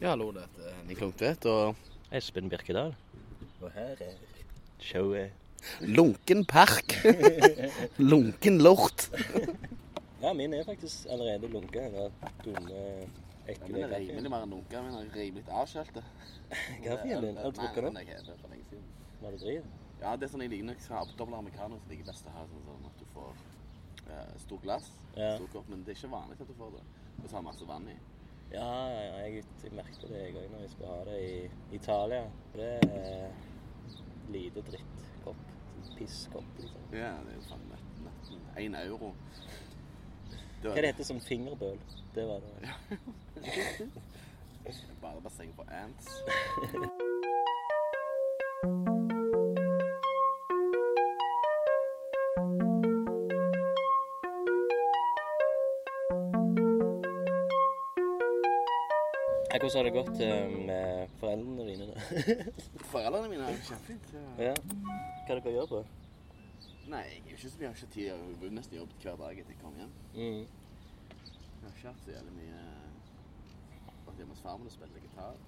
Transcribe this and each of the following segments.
Ja, hallo, dette er Henning Klungtvedt, og Espen Birkedal. Og her er showet Lunken park. Lunken lort. Ja, min er faktisk allerede lunken. Den dumme, ekle Den er rimelig mer enn lunken, Min den er rimelig avskjelte. Kaffen din? Har du drukket den? Nei, den er helt for lenge siden. Var det drit? Ja, det er sånn jeg liker når jeg skal ha dobbel americano, så liker best å ha sånn, sånn at du får uh, stort glass, Ja. stor kopp, men det er ikke vanlig at du får det. Og så har masse vann i. Ja, ja, jeg, jeg merket det jeg òg når jeg skulle ha det i Italia. Det er lite drittkopp. Pisskopp, liksom. Ja, det er jo faen nesten én euro. Det Hva det heter som fingerbøl? Det var det. Bare basseng for ants. Hvordan har det gått eh, med foreldrene dine? da? Foreldrene mine er kjempefint. Ja. ja. Hva dere gjør på? Nei, jeg er ikke så mye, ikke tid. Jeg har nesten jobbet hver dag etter jeg kom hjem. Mm. Jeg har ikke hatt så jævlig mye Vært hjemme hos farmen og spilt gitar.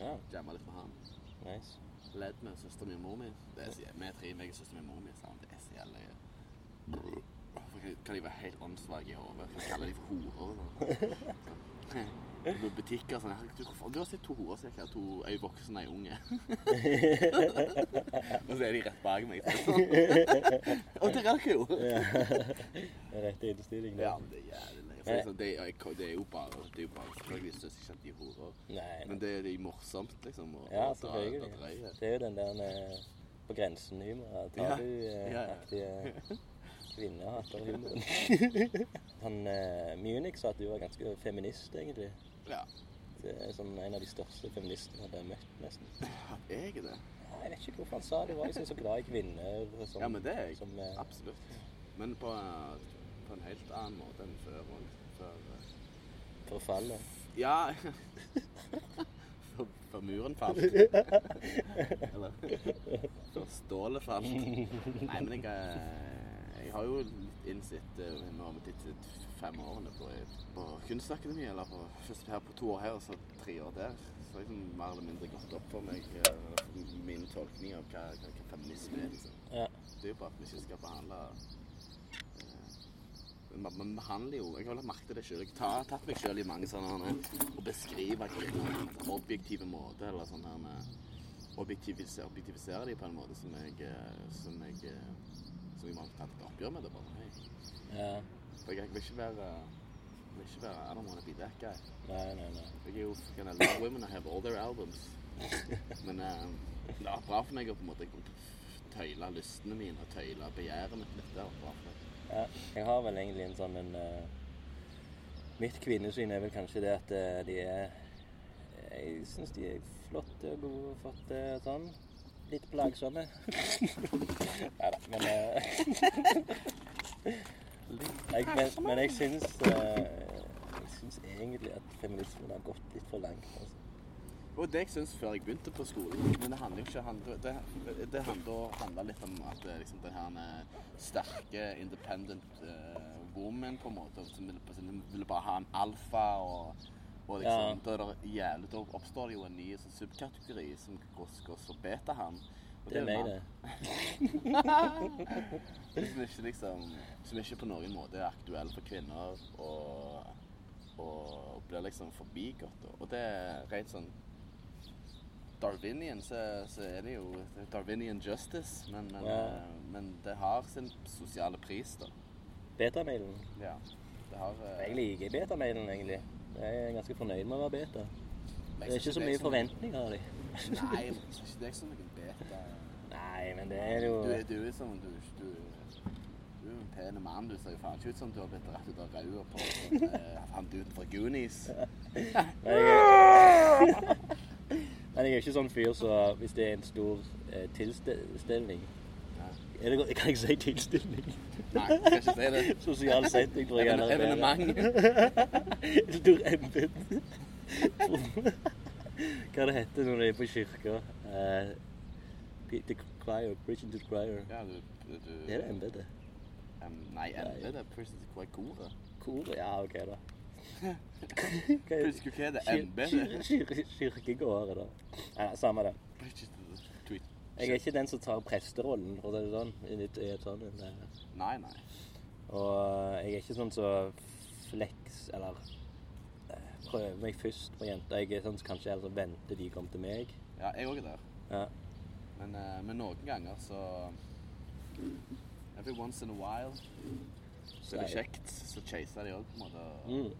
Ja, Jamma litt med han. nice. Ledd med søsteren min og mor mi. Det så jævlig- Vi er tre, meg og søsteren min og mor mi. Det er så jævlig Hvorfor kan- de være helt åndssvake i hodet? Kan kalle de for horer? På butikker sånn. «Herregud, Du, hvorfor- du har sett to horer som gikk her. To ei voksen og ei unge. og så er de rett bak meg. Sånn. Og det rakk jo! Rett innstilling. Ja, men det er jævlig. Liksom, det, det er jo bare Det er jo bare selvfølgelig synes ikke at de er horer. Nei, Men det er morsomt, liksom. Og, Ja, selvfølgelig. dra. Det er jo den der eh, på grensen-humor. Ja. Ja, ja. Tabu-aktige kvinnehaterhumoren. Han eh, Munich sa at du var ganske feminist, egentlig. Ja. Det er sånn en av de største feministene jeg har møtt, nesten. Ja, jeg er det? Ja, Jeg vet ikke hvorfor han sa det. Var liksom så glad i kvinner. Som, Ja, men det er jeg. Som, eh, Absolutt. Men på, på en helt annen måte enn før. Før eh, forfallet. ja før, før muren falt. Eller før stålet falt. Nei, men jeg, eh, jeg har jo innsett eh, Nå har vi tittet fem årene på, på kunstakademi, eller på, først her på to år her og så tre år der. Så har liksom mer eller mindre gått opp for meg eh, min tolkning av hva, hva, hva feminisme er. liksom. Ja. Det er jo bare at vi ikke skal behandle eh, Man behandler jo Jeg har lagt merke til det sjøl. Jeg har tatt meg sjøl i mange sånne her, beskriver beskrive kvinner på en objektiv måte. Eller sånn her objektivisere, objektivisere de på en måte som jeg eh, Som jeg eh, Som jeg må ta et oppgjør med det. bare. Ja. Jeg, vil ikke være jeg vil ikke være I don't wanna be that guy. Nei, nei, nei. Jeg er jo fucking I love women. I have all their albums. Men um, det er bra for meg å på en måte tøyle lystene mine og tøyle begjæret mitt litt. Det er bra for meg. Ja, jeg har vel egentlig en sånn en uh, Mitt kvinnesyn er vel kanskje det at uh, de er Jeg syns de er flotte og gode og fått det sånn. Litt plagsomme. Nei da, men eh, jeg, men, men jeg syns eh, Jeg syns egentlig at feminismen har gått litt for langt. Altså. Og det jeg syns før jeg begynte på skolen Men det handler jo ikke handler, det, det handler, handler litt om at det, liksom, den her eh, sterke, independent uh, woman på en måte som ville, som ville bare ha en alfa og, og liksom, Ja. da, er det jævlig, da oppstår det jo en ny sånn, subkategori som går, går så beta-han. Det er meg, det. Som ikke liksom Som ikke på noen måte er aktuell for kvinner og, og blir liksom forbigått. Og det er rent sånn Darwinian så, så er det jo det er Darwinian justice, men, men, Ja. eh, men det har sin sosiale pris, da. Betamailen. Ja. Det har eh, Jeg liker betamailen, egentlig. Jeg er ganske fornøyd med å være beta. Det er ikke så mye som- forventninger av dem. Nei, jeg syns ikke noen beta. Nei, men det er jo Du, er- du er som du, du, du er jo en pen mann. Du ser jo faen ikke ut som du har blitt rett ut av rauda på sånn, eh, han duden fra Goonies. Men jeg, er, men jeg er ikke sånn fyr så hvis det er en stor eh, tilstelning er det, godt- Kan jeg si tilstelning? Nei, jeg skal ikke si det. Sosial setting, tror jeg. Even- heller er bedre. Evenement. En stor embet. Hva det heter når de er på kirka? The choir, preaching to the choir. Ja, du, du, Det er det embetet. Um, Nei, embetet er Prison to Quite Koret. Koret? Ja, OK, da. Er Husker du hva det er? Kyr- kyr- da. Nei, samme det. Jeg er ikke den som tar presterollen, for å si det sånn. I et, i et sånn, eh, Nei, nei. Og jeg er ikke sånn som flex, eller eh, prøver meg først på jenter. Jeg er sånn som kanskje heller venter de kommer til meg. Ja, jeg òg er der. Ja. Men, eh, men noen ganger så Every once in a while så er det kjekt. Så chaser de òg, på en måte. Mm.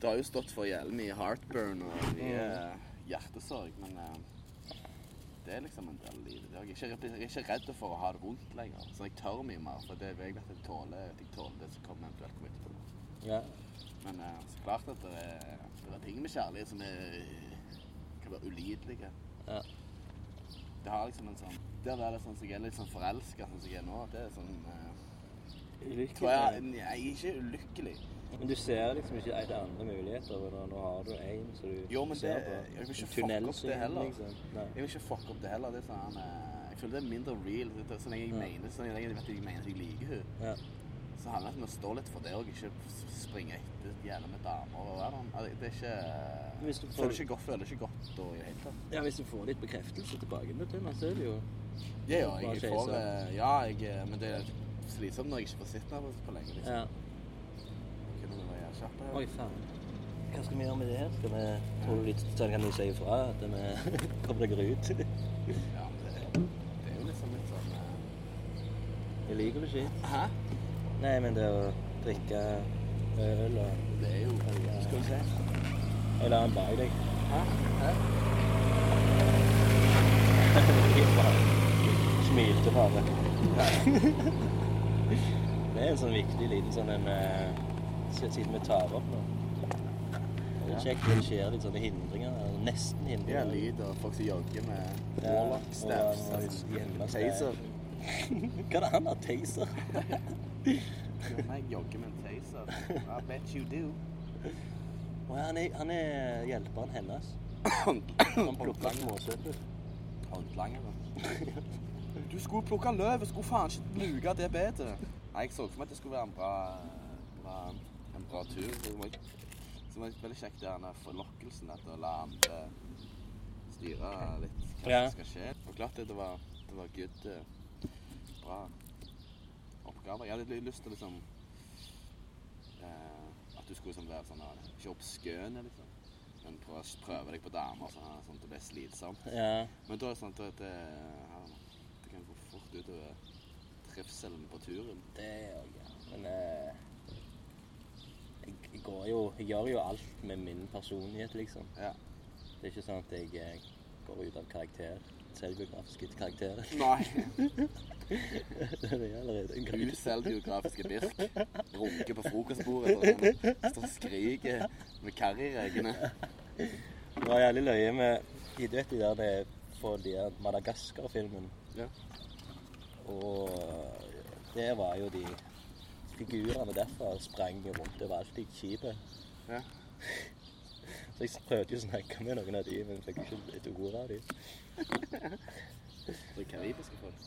Det har jo stått for jævlig mye heartburn og mye hjertesorg, men eh, det er liksom en del av livet. Jeg er, ikke, jeg er ikke redd for å ha det vondt lenger. Så jeg tør mye mer, for det jeg vet at jeg tåler, at jeg tåler det som kommer eventuelt kommer etterpå. ja. Men eh, så klart at det er, det er ting med kjærlighet som er, kan være ulidelige. Ja. Det har liksom en sånn Det er sånn som jeg er litt sånn forelska sånn som jeg er nå, det er sånn eh, tror jeg, Ulykkelig. jeg er ikke ulykkelig. Men du ser liksom ikke etter andre muligheter. Når, Nå, har du én som du Jo, men ser det- på. jeg vil ikke fucke opp det heller. Liksom. Jeg vil ikke fucke opp det heller. Det er sånn, eh, jeg føler det er mindre real. Det er Så lenge jeg Ja. mener så lenge jeg vet jeg mener at jeg liker henne, Ja. Så handler det om å stå litt for det og ikke springe etter gjerne med damer. og være sånn. Det er ikke Hvis du får- Føler ikke godt, føler ikke godt da i det hele tatt. ja, hvis du får litt bekreftelse tilbake med henne, så er det jo Ja, ja, jeg får det... Ja, jeg, eh, men det er slitsomt når jeg ikke får sitte der på- lenge. Liksom. Ja. Kunne vi være kjappe ja. Oi, faen. Hva skal vi gjøre med det her? Skal vi, tror du litt, så kan du si ifra at vi kommer deg ut? Ja, men det, det er jo liksom litt sånn eh, Jeg liker det ikke. Hæ? Nei, men det å drikke øl og Det er jo Skal vi se. Jeg lar den bak deg. Hæ? Hæ? Smilte bare. det er en sånn viktig liten sånn en eh, Siden vi tar opp nå. Det er kjekt når det skjer litt sånne hindringer. eller Nesten Det er lyd og folk som jogger med Ja, warlock og staffs. han har altså, Taser. Hva er det han har? Taser? Jogger med en taser. I bet you do. Og han, er, han er hjelperen hennes. Han plukker småsøppel. Håndlangere. Du skulle plukke løv, skulle faen ikke luke det bedre. Nei, jeg så for meg at det skulle være en bra, bra, en bra tur. Så var, så var veldig kjekt her forlokkelsen at å la andre styre litt hva som skal skje. Og klart det, det var, det var good, eh, bra oppgaver. Jeg hadde litt lyst til liksom eh, at du skulle liksom være sånn eh, Ikke oppskøne, liksom. Men prøve, prøve deg på damer sånn, sånn at det ble slitsomt. Ja. Men da er det sånn at det, det kan gå fort utover trivselen på turen. Det jo ja. Men eh, jeg, jeg går jo Jeg gjør jo alt med min personlighet, liksom. Ja. Det er ikke sånn at jeg eh, går ut av karakter. Selvbiografiske karakterer. Nei. det er allerede en karakter. Uselvbiografiske Birk. Runker på frokostbordet. Sånn. Står og skriker med karriregene. Det var jævlig løye med Du vet de der det er på de Madagaskar-filmen? Ja. Og det var jo de Figurene derfra sprang rundt overalt i skipet. Ja. Så jeg prøvde jo å snakke med noen av de, men fikk ikke et ord av de. Det er karibiske folk.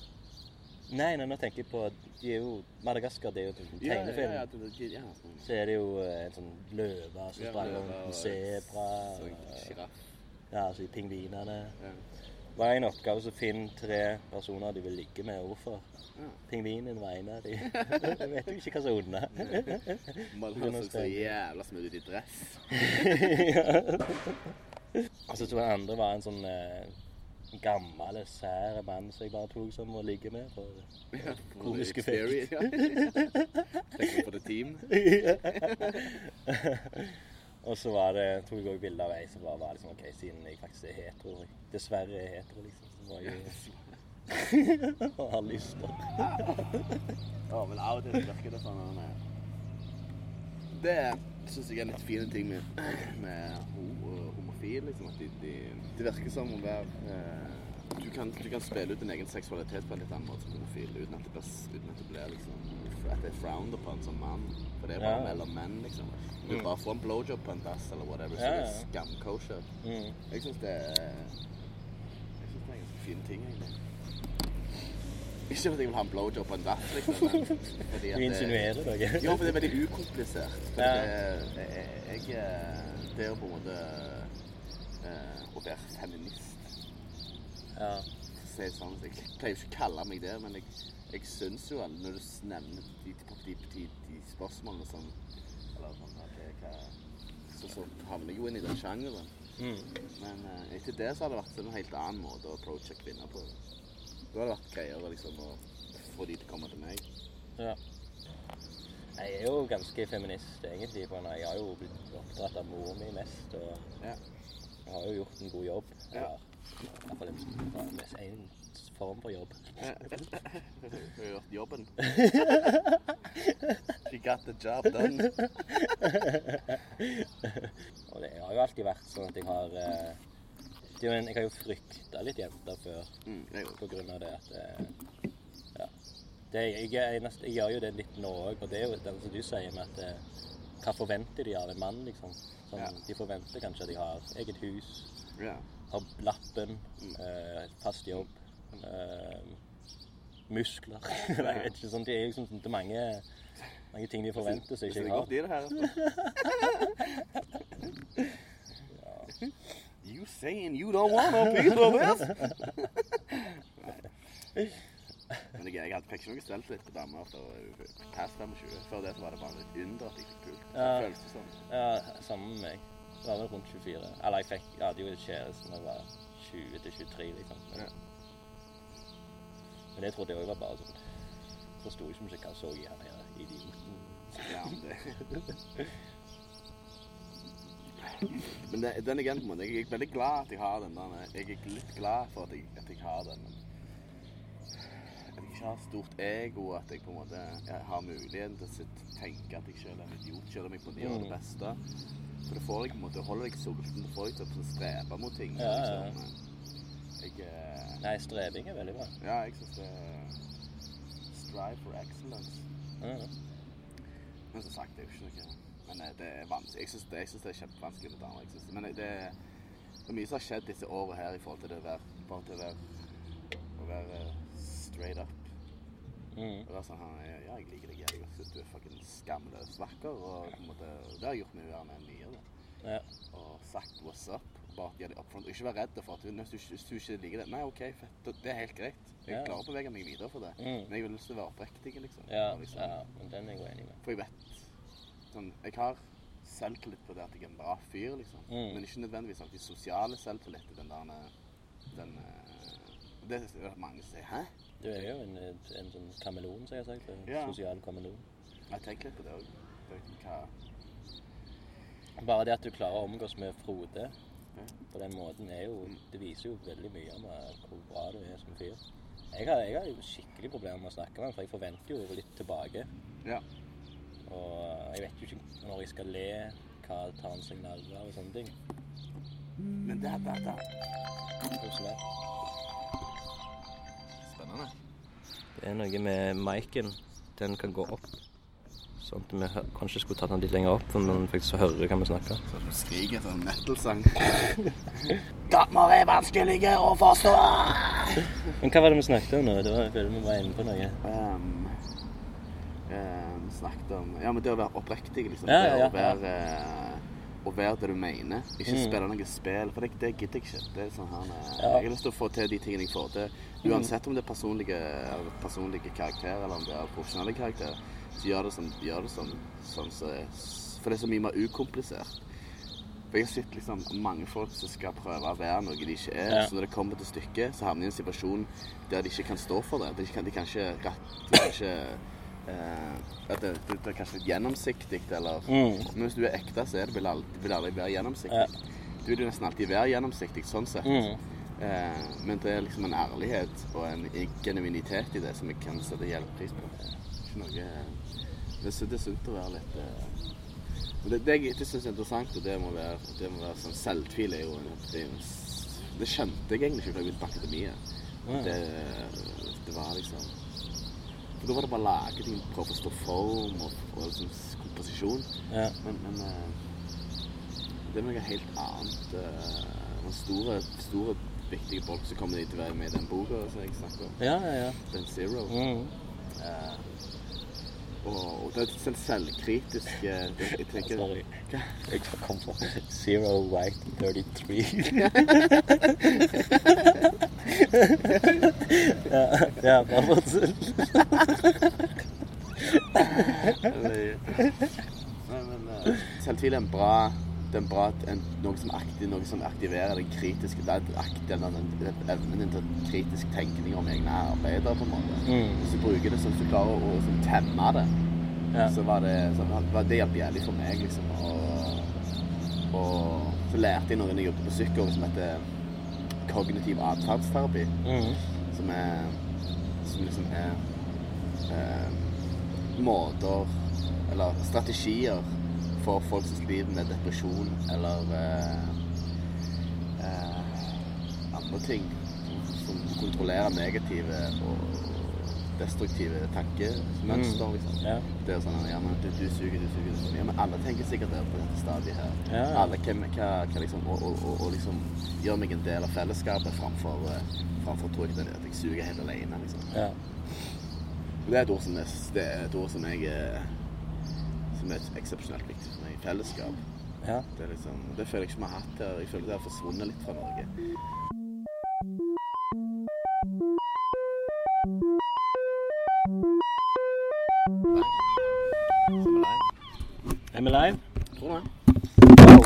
Nei, nei, nå tenker jeg på De er jo Madagaskar det er jo en tegnefilm. Ja, ja, ja, ja, sånn. Så er det jo eh, en sånn løve som Ja, sprang rundt, en sebra Sjiraff. Ja, altså pingvinene. Ja. Var en oppgave så finne tre personer de vil ligge med. Hvorfor? Ja. Pingvinen var en av de. Jeg vet jo ikke hva som er er noe har så jævla smooth ut i dress. Og så tror jeg andre var en sånn eh, gammel, sær mann som jeg bare tok som å ligge med. For Ja, Komisk effekt. Ja. Tenker på det team. og så var det, tok jeg òg bilde av ei som bare var liksom OK, siden jeg faktisk er hetero Dessverre er hetero, liksom. Så må jeg Og har lyster. Ja, men av og til virker det sånn Det syns jeg er litt fine ting med, med ho- homofile. Liksom, at de, de, det virker som å være eh, du, kan, du kan spille ut din egen seksualitet på en litt annen måte som homofil uten at det blir, uten at det blir liksom, at det er frowned upon som mann. For det er bare Ja. mellom menn, liksom. Du Mm. bare får en blowjob på en dass eller whatever, så Ja, det er skam. Mm. Jeg syns det er Jeg det er en ganske fin ting, egentlig. Ikke fordi jeg vil ha en blowjob på en dass, liksom. Du insinuerer noe. Ja, for det er veldig ukomplisert. For Ja. det, jeg, jeg, det er jo på en måte eh, å være feminist. Ja. å sånn. Jeg pleier jo ikke å kalle meg det, men jeg, jeg syns jo alle, når du nevner de, de, de, de spørsmålene som Eller sånn at det, hva, så, så havner jeg jo inn i den sjangeren. Mm. Men eh, etter det så har det vært en helt annen måte å approache kvinner på. Da har det vært greiere liksom å få de til å komme til meg. ja. Jeg er jo ganske feminist, egentlig. For jeg har jo blitt oppdratt av mor min mest. Og Ja. Jeg har jo gjort en god jobb. Ja. Eller, I hvert fall en, form for jobb. Har du gjort jobben? She got the job done. Og det har jo alltid vært sånn at jeg har eh, det Jeg har jo frykta litt jenter før Mm, på grunn av det at eh, Ja. Det, jeg, jeg, nest- jeg gjør jo det litt nå òg, og det er jo den som du sier med at eh, Hva forventer de av en mann, liksom? Sånn, Ja. De forventer kanskje at de har eget hus, Ja. har lappen, Mm. eh, fast jobb, eh, muskler Jeg vet ikke, sånn, Det er liksom det er mange, mange ting de forventer Det ikke jeg har. godt i det her. ja. You saying you don't want no piece of this? Men jeg, jeg hadde- fikk ikke noe litt på damer før past 25. Før det så var det bare et under at jeg fikk pult. Ja. det som. Ja, sammen med meg. Det var vel rundt 24. Eller jeg fikk, jeg hadde jo kjæreste da jeg var 20 til 23, liksom. Men, Ja. men det trodde jeg òg var bare sånn Forsto ikke hva jeg så i han her idioten. Ja, men det Men det, den igjen, på en måte, jeg er veldig glad at jeg har den der. Jeg er litt glad for at jeg, at jeg har den. Men at jeg ikke har stort ego, at jeg på en måte har muligheten til å tenke at jeg selv er en idiot, selv om jeg på en måte gjør det Mm. beste. For det får jeg på en måte, holder deg sulten, det får jeg til å strebe mot ting. Ja, ja. Liksom. Jeg, eh, Nei, strebing er veldig bra. ja, jeg synes det er Strive for excellence. Ja. Men som sagt, det er jo ikke noe Men eh, det er vanskelig. Jeg syns det, jeg synes det er kjempevanskelig med damer. Jeg synes, men det, det er mye som har skjedd disse årene her i forhold til det å være Bare til å være, å være eh, straight up. Mm. Og være sånn her, Ja, jeg liker deg, jeg syns du er fucking skamløs vakker. Og på en måte, det har gjort meg med mye. Ja. Og sagt what's up. Bare gjør det upfront. Og ikke være redd for at hvis du, hvis du ikke liker det Nei, OK, fett. Det er helt greit. Jeg klarer å bevege meg videre for det. Mm. Men jeg har lyst til å være oppriktig, liksom. Ja, liksom ja, men den er jeg enig med. for jeg vet sånn, Jeg har selvtillit på det at jeg er en bra fyr, liksom. Mm. Men ikke nødvendigvis alltid sosiale selvtillit. Den der den, den, Det er det mange som sier 'hæ?' Du er jo en, en sånn kameleon, som jeg har sagt. En Ja. sosial kameleon. Jeg tenker litt på det òg. Bare det at du klarer å omgås med Frode Ja. på den måten, er jo, det viser jo veldig mye om eh, hvor bra du er som fyr. Jeg har, jeg har jo skikkelig problemer med å snakke med ham, for jeg forventer jo litt tilbake. Ja. Og jeg vet jo ikke når jeg skal le, hva tar han seg nærmere og sånne ting. Men det, er Hvordan det? Spennende. Det er noe med miken. Den kan gå opp. Sånn at vi kanskje skulle tatt den litt lenger opp, for man faktisk hører hva vi snakker. Så du skriker etter en metal-sang. Damer er vanskelige å forstå! Men hva var det vi snakket om nå? Det var, jeg føler vi var inne på noe. Um, um, snakket om Ja, men det å være oppriktig, liksom. Ja, ja, det ja, å være ja Å være det du mener. Ikke Mm. spille noe spill, for det, det gidder jeg ikke. Det er sånn her, eh, Ja. Jeg har lyst til å få til de tingene jeg får til. Uansett om det er personlige, personlige karakterer eller om det er profesjonelle karakterer, så gjør det sånn, gjør det sånn, sånn så, For det er så mye mer ukomplisert. For jeg har sett liksom mange folk som skal prøve å være noe de ikke er. Ja. Så når det kommer til stykket, så havner de i en situasjon der de ikke kan stå for det. De kan, de kan ikke rett De kan ikke Uh, at det, det, det er kanskje litt gjennomsiktig, eller Mm. Men hvis du er ekte, så er det, vil det aldri, vil det aldri være gjennomsiktig. Ja. Du vil jo nesten alltid være gjennomsiktig, sånn sett. Mm. Eh, men det er liksom en ærlighet og en genuinitet i det som jeg kan sette hjelp pris på. Ikke noe Det, er det er sunt å være litt eh, Det, det, det syns jeg er interessant, og det må være, det må være sånn Selvtvil er jo det, en det skjønte jeg egentlig ikke før jeg begynte på akademiet. Det, det var liksom For da var det bare å lage ting, prøve å forstå form og, og liksom komposisjon. Ja. Men, men eh, det er noe helt annet. Uh, store, store viktige folk, så kommer de til å være med i den boka som jeg snakker om. Ja, ja, ja. Den Zero. Mm. Uh, og, og det er sånn selvkritisk eh, det, Jeg tenker Sorry. Hva? Jeg kom fra Zero White 33. ja, ja, bare fortsett. Nei, men eh, Selvtvil er en bra det er bra, noe, som aktiv, noe som aktiverer den kritiske den, evnen til kritisk tenkning om egne arbeider. på en måte. Mm. Hvis du bruker det sånn at du klarer å, sånn, temme det, Ja. så var det, så var det hjalp jævlig for meg, liksom. Og, og så lærte jeg noe når jeg jobbet på Psyko som heter kognitiv atferdsterapi. Mm. Som er Som liksom er eh, måter Eller strategier for folk som sliter med depresjon eller eh, eh, andre ting som, kontrollerer negative og destruktive tankemønster. Liksom. Ja. Det er sånn ja, men du, du suger, du suger, du suger. Ja, men alle tenker sikkert det på dette stadiet her. Ja. Alle kan, hva, hva liksom, og, og, og, liksom gjøre meg en del av fellesskapet framfor, eh, framfor tror jeg, at jeg suger helt alene. Liksom. ja. Det er et ord som, det er, et ord som, jeg, eh, som er eksepsjonelt viktig for. Fellesskap. ja. Det, er liksom, det føler jeg ikke vi har hatt her. Jeg føler det har forsvunnet litt fra Norge. Er vi live? Tror det? Wow.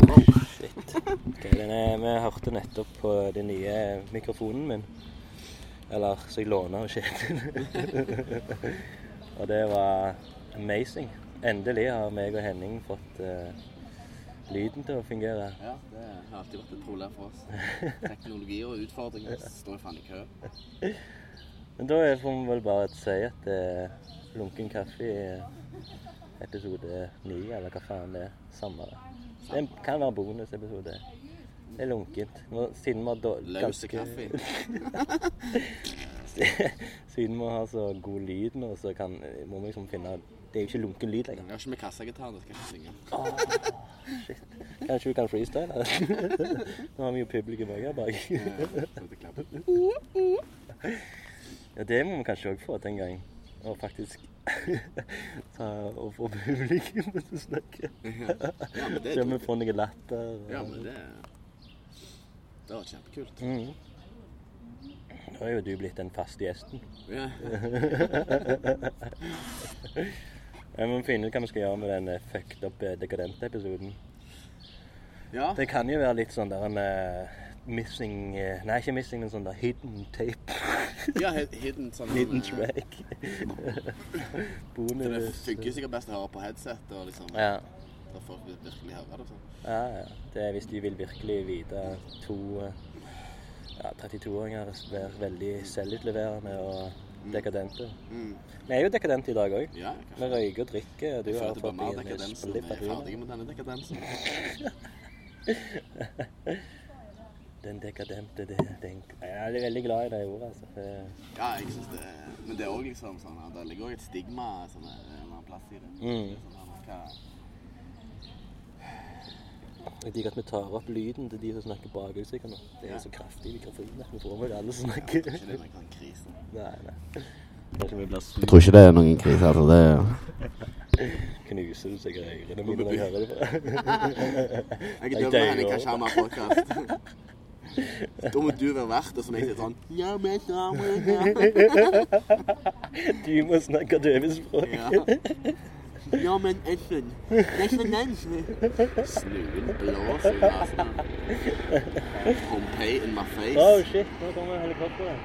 Shit. Ok, den er, vi hørte nettopp på den nye mikrofonen min. Eller så jeg låner av Kjetil. og det var amazing. Endelig har meg og Henning fått uh, lyden til å fungere. Ja, det har alltid vært et problem for oss. Teknologi og utfordringer står faen i kø. Men da er- får vi vel bare si at eh, Lunken kaffe i episode 9, eller hva faen det er. Samme det. Det kan være bonusepisode. Det er lunkent. Nå, siden vi har Løse kaffe. Siden ha så god lyd nå, så kan, må vi liksom finne Det er jo ikke lunken lyd Jeg lenger. har ikke med kassagitaren, det skal jeg ikke synge. Kanskje vi kan freestyle? Nå har vi jo publikum òg her bak. Ja, det må vi kanskje òg få til en gang. Og faktisk ta og få publikum til å snakke. Ja, men det Se om vi får noe latter. Ja, men det Det var kjempekult. Mhm. Nå er jo du blitt den faste gjesten. Ja. Vi må finne ut hva vi skal gjøre med den eh, fucked up eh, dekadente episoden. ja. Det kan jo være litt sånn der en eh, missing Nei, ikke missing, men sånn der hidden tape. ja hidden sånn hidden track. track. Det Bonus. funker sikkert best å høre på headset og liksom Ja. Da folk vil virkelig høre det. sånn. ja, ja. Det er hvis de vil virkelig vite to ja, 32-åringer være veldig selvutleverende og dekadente. Mm. Vi er jo dekadente i dag òg. Ja, Vi røyker og drikker. og Du Jeg har fått deg en dekadens når vi splitt er av ferdige med denne dekadensen. Den dekadente det, den, Jeg er veldig glad i det ordet. altså. Det, Ja, jeg synes det Men det er òg liksom sånn at Det ligger òg et stigma sånn, en annen plass i det. Mm. Sånn, hva, jeg liker at vi tar opp lyden til de som snakker bak oss. Det er Ja. så kraftig mikrofon at vi får med alle som ja, snakker. ikke det er noen krise. Nei, nei. Jeg tror ikke det er noen krise. altså det Knuser du sikkert ørene mine når jeg hører det. På. Jeg er døyer henne, kanskje han har podkast. Da må du være vert, og så må jeg si sånn Ja, men ja, men ja. Du må snakke døvespråk. Ja. Ja, men Espen Resonans Snuen blåser i nesen. Pompeii in my face. Oh shit, nå kommer helikopteret.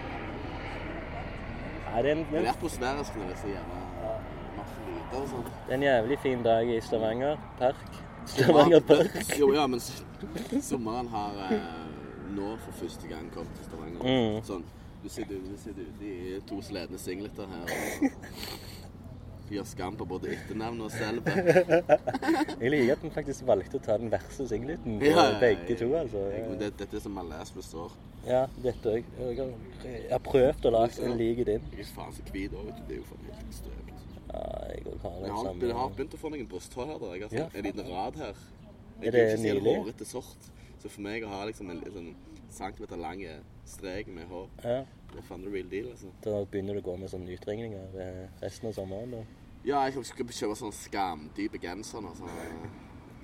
Nei, det er en, Det er atmosfærisk når det er så jævla masse lyder og sånn. det er en jævlig fin dag i Stavanger Park. Stavanger Park. Jo, ja, men s- sommeren har eh, nå for første gang kommet til Stavanger. Mm. Sånn. Du sitter, du sitter ute i to sledne singleter her og gjør skam på både etternavn og selve. Jeg liker at vi faktisk valgte å ta den verste singleten på Ja, ja, ja, begge to. altså. Jeg, men det, dette er som last resort. Ja, dette òg. Jeg, jeg har prøvd å lage en lik din. Jeg er faen så hvit òg, vet du. Det er jo for helt støpt. Ja, jeg har Jeg har, jeg har begynt å få noen brysthår her. Jeg har Ja, sånn, en liten rad her. Er Jeg det kan ikke nylig? hårete sort. Så Så for meg å ha liksom en en, en centimeter lang strek med hår, Ja. Det er faen the real deal, altså. Da begynner du å gå med sånne utringninger eh, resten av sommeren. da. Ja, jeg skal kjøpe sånn skamdype genser nå. Sånn, eh,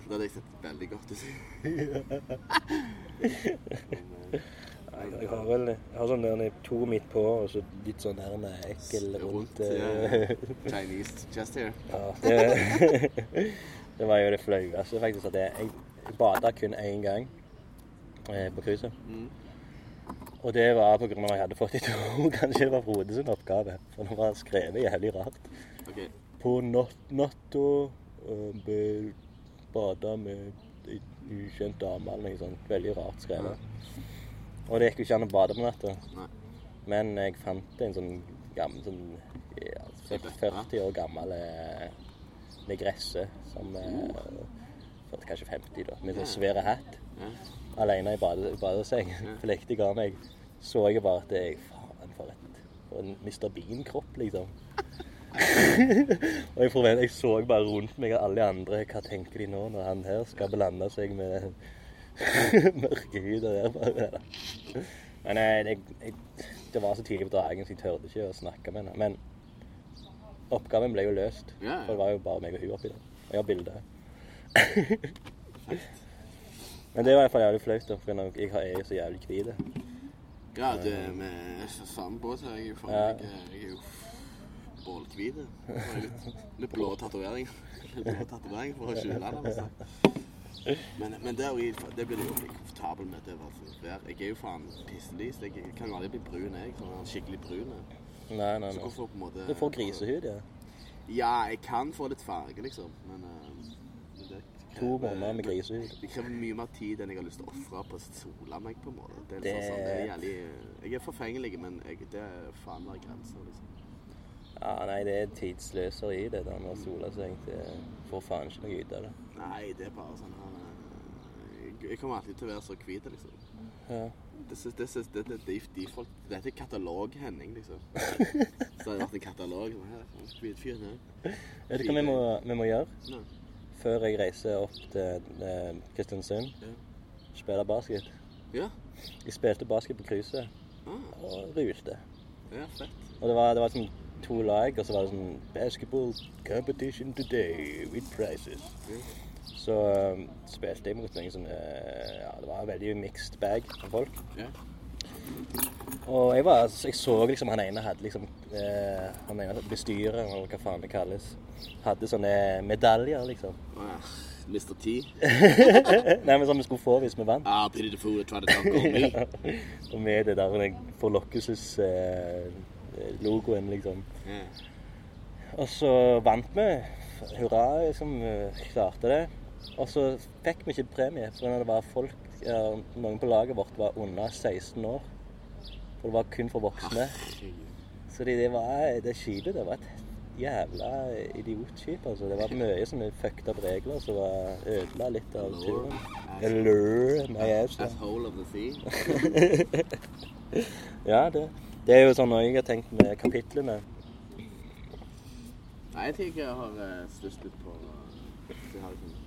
det hadde jeg sett veldig godt ut. Nei, Jeg har vel jeg har sånn der to midt på, og så litt sånn der med ekkel rundt. eh, Chinese chest here. Ja, det, det var jo det flaueste faktisk. At jeg, jeg bada kun én gang eh, på cruiset. Mm. Og det var av at jeg hadde fått et ord. Kanskje var Frode sin oppgave. For det var skrevet jævlig rart. Okay. På not natta uh, bada med en ukjent dame eller noe sånt. Veldig rart skrevet. Og det gikk jo ikke an å bade på natta. Men jeg fant en sånn gammel sånn ja, 40 år gammel eh, negresse som eh, Kanskje 50, da. Med sånn svær hatt. Ja. Alene i bade, badeseng. Ja. Flektig av meg. Så jeg bare at jeg Faen, for, et, for en Mr. Bean-kropp, liksom. og jeg, forvent, jeg så bare rundt meg at alle de andre. Hva tenker de nå når han her skal blande seg med mørke og der bare Men jeg, jeg, jeg, det var så tidlig på dagen, så jeg turte ikke å snakke med henne. Men oppgaven ble jo løst. For det var jo bare meg og hun oppi der. Og jeg har bilde. Men det var i hvert fall jævlig flaut, da, for jeg er jo så jævlig hvit. Ja, det er med samme båt er Jeg er jo faen Ja. jeg, er jo bålhvit. Litt, litt blå tatoveringer. Litt blå tatoveringer for å skjule det. Altså. Men, men det, er jo, det blir du jo komfortabel med. Det, altså. Jeg er jo faen pisselys. Jeg kan jo aldri bli brun, jeg. Sånn skikkelig brun. Nei, nei, Så nei. hvorfor på en måte Du får grisehud, ja. Ja, jeg kan få litt farge, liksom. Men det To måneder med grisehud. Det krever mye mer tid enn jeg har lyst til å ofre på å sole meg, på en måte. Det er, Det- liksom sånn, det er jævlig Jeg er forfengelig, men jeg, det er faen meg grenser, liksom. Ja, nei, det er tidsløseri, det der med å sole seg. Det får faen ikke noe ut av det. Nei, det er bare sånn her eh, jeg- kommer alltid til å være så hvit, liksom. Ja. Det, det, det, det, det, det, de dette er katalog-Henning, liksom. Så det hadde vært en katalog sånn her. Vet du hva vi må, vi må gjøre Nei. Før jeg reiser opp til eh, Kristiansund? Ja. Spille basket. Ja. Jeg spilte basket på krysset Ah, og rulte. ja, fett. Og det var, det var sånn to lag, og så var det sånn Basketball competition today with prizes. Ja. Så um, spilte jeg mot noen sånne Ja, det var en veldig mixed bag av folk. Ja. Og jeg, var, jeg så liksom han ene hadde liksom eh, Han ene bestyreren, eller hva faen det kalles, hadde sånne medaljer, liksom. Ah, Mr. T. Nei, men som vi skulle få hvis vi vant. Ah, pretty fool tried to dunk on me. Og med det der den eh, liksom. Yeah. Og så vant vi. Hurra, liksom. Klarte det. Og så fikk vi ikke premie, for det var folk ja, Noen på laget vårt var under 16 år. For det var kun for voksne. Så det, det var det skipet det var et jævla idiotskip. altså. Det var mye som fucked opp regler som var ødela litt av turen. Allure, my ass. ja. Asshole of the sea. Ja, det, det er jo sånn jeg har tenkt med kapitlene. Nei, jeg tenker jeg har uh, stusset litt på det så jeg har liksom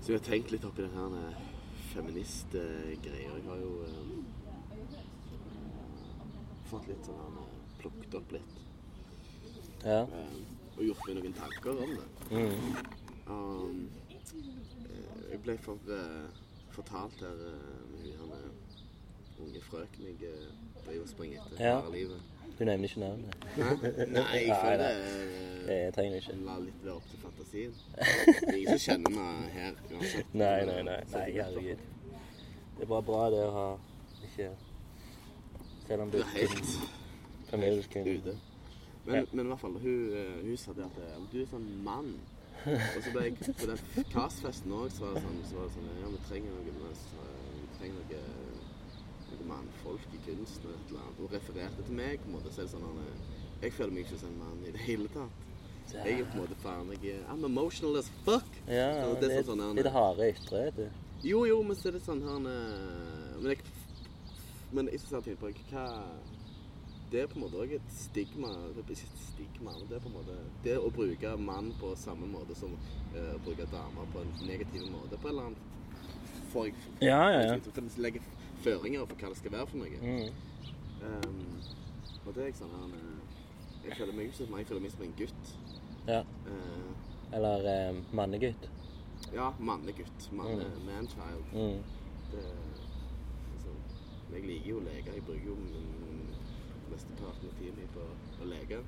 Så jeg har tenkt litt oppi det her uh, feministgreia. Jeg har jo eh, fått litt sånn uh, Plukket opp litt. Ja. Eh, og gjort meg noen tanker om det. Mm. Um, eh, jeg ble for, uh, fortalt her uh, med hun unge frøken jeg uh, driver og springer etter Ja. hele livet. Du nevner ikke navnet. Nei, jeg føler det jeg trenger ikke. La litt være opp til fantasien. Det er ingen som kjenner meg her uansett. Nei, nei, nei. nei herregud. Det er bare bra det å ha ikke Selv om Du du er helt fremdeles ute. Men, men i hvert fall, hun, eh, hun sa det at eh, du er sånn mann. Og så ble jeg på den karsfesten òg, så var det sånn, så var det sånn Ja, vi trenger noe Vi trenger noe mannfolk i kunsten og et eller annet. og refererte til meg, på en måte. Så er det sånn han, eh, Jeg føler meg ikke som en mann i det hele tatt. Jeg er på en måte faen jeg er I'm emotional as fuck. Ja, Så det er sånn, sånn, litt harde ytre. du. Jo, jo, men så er det sånn her eh, Men jeg Men jeg skal tenke på hva Det er på en måte òg et stigma Det er ikke et stigma, men det er på en måte Det å bruke mann på samme måte som uh, å bruke damer på en negativ måte på en eller annen for, for, Ja, ja, ja. Føringer for hva det skal være for noe. Mm. Um, og det er jeg sånn han, eh, Jeg føler meg ikke som jeg føler meg som en gutt. ja. Uh, Eller eh, mannegutt. ja, mannegutt. Manne, Mm. Man-child. Mm. Det, altså, jeg liker jo å leke. Jeg bruker jo mesteparten av tiden min på å leke.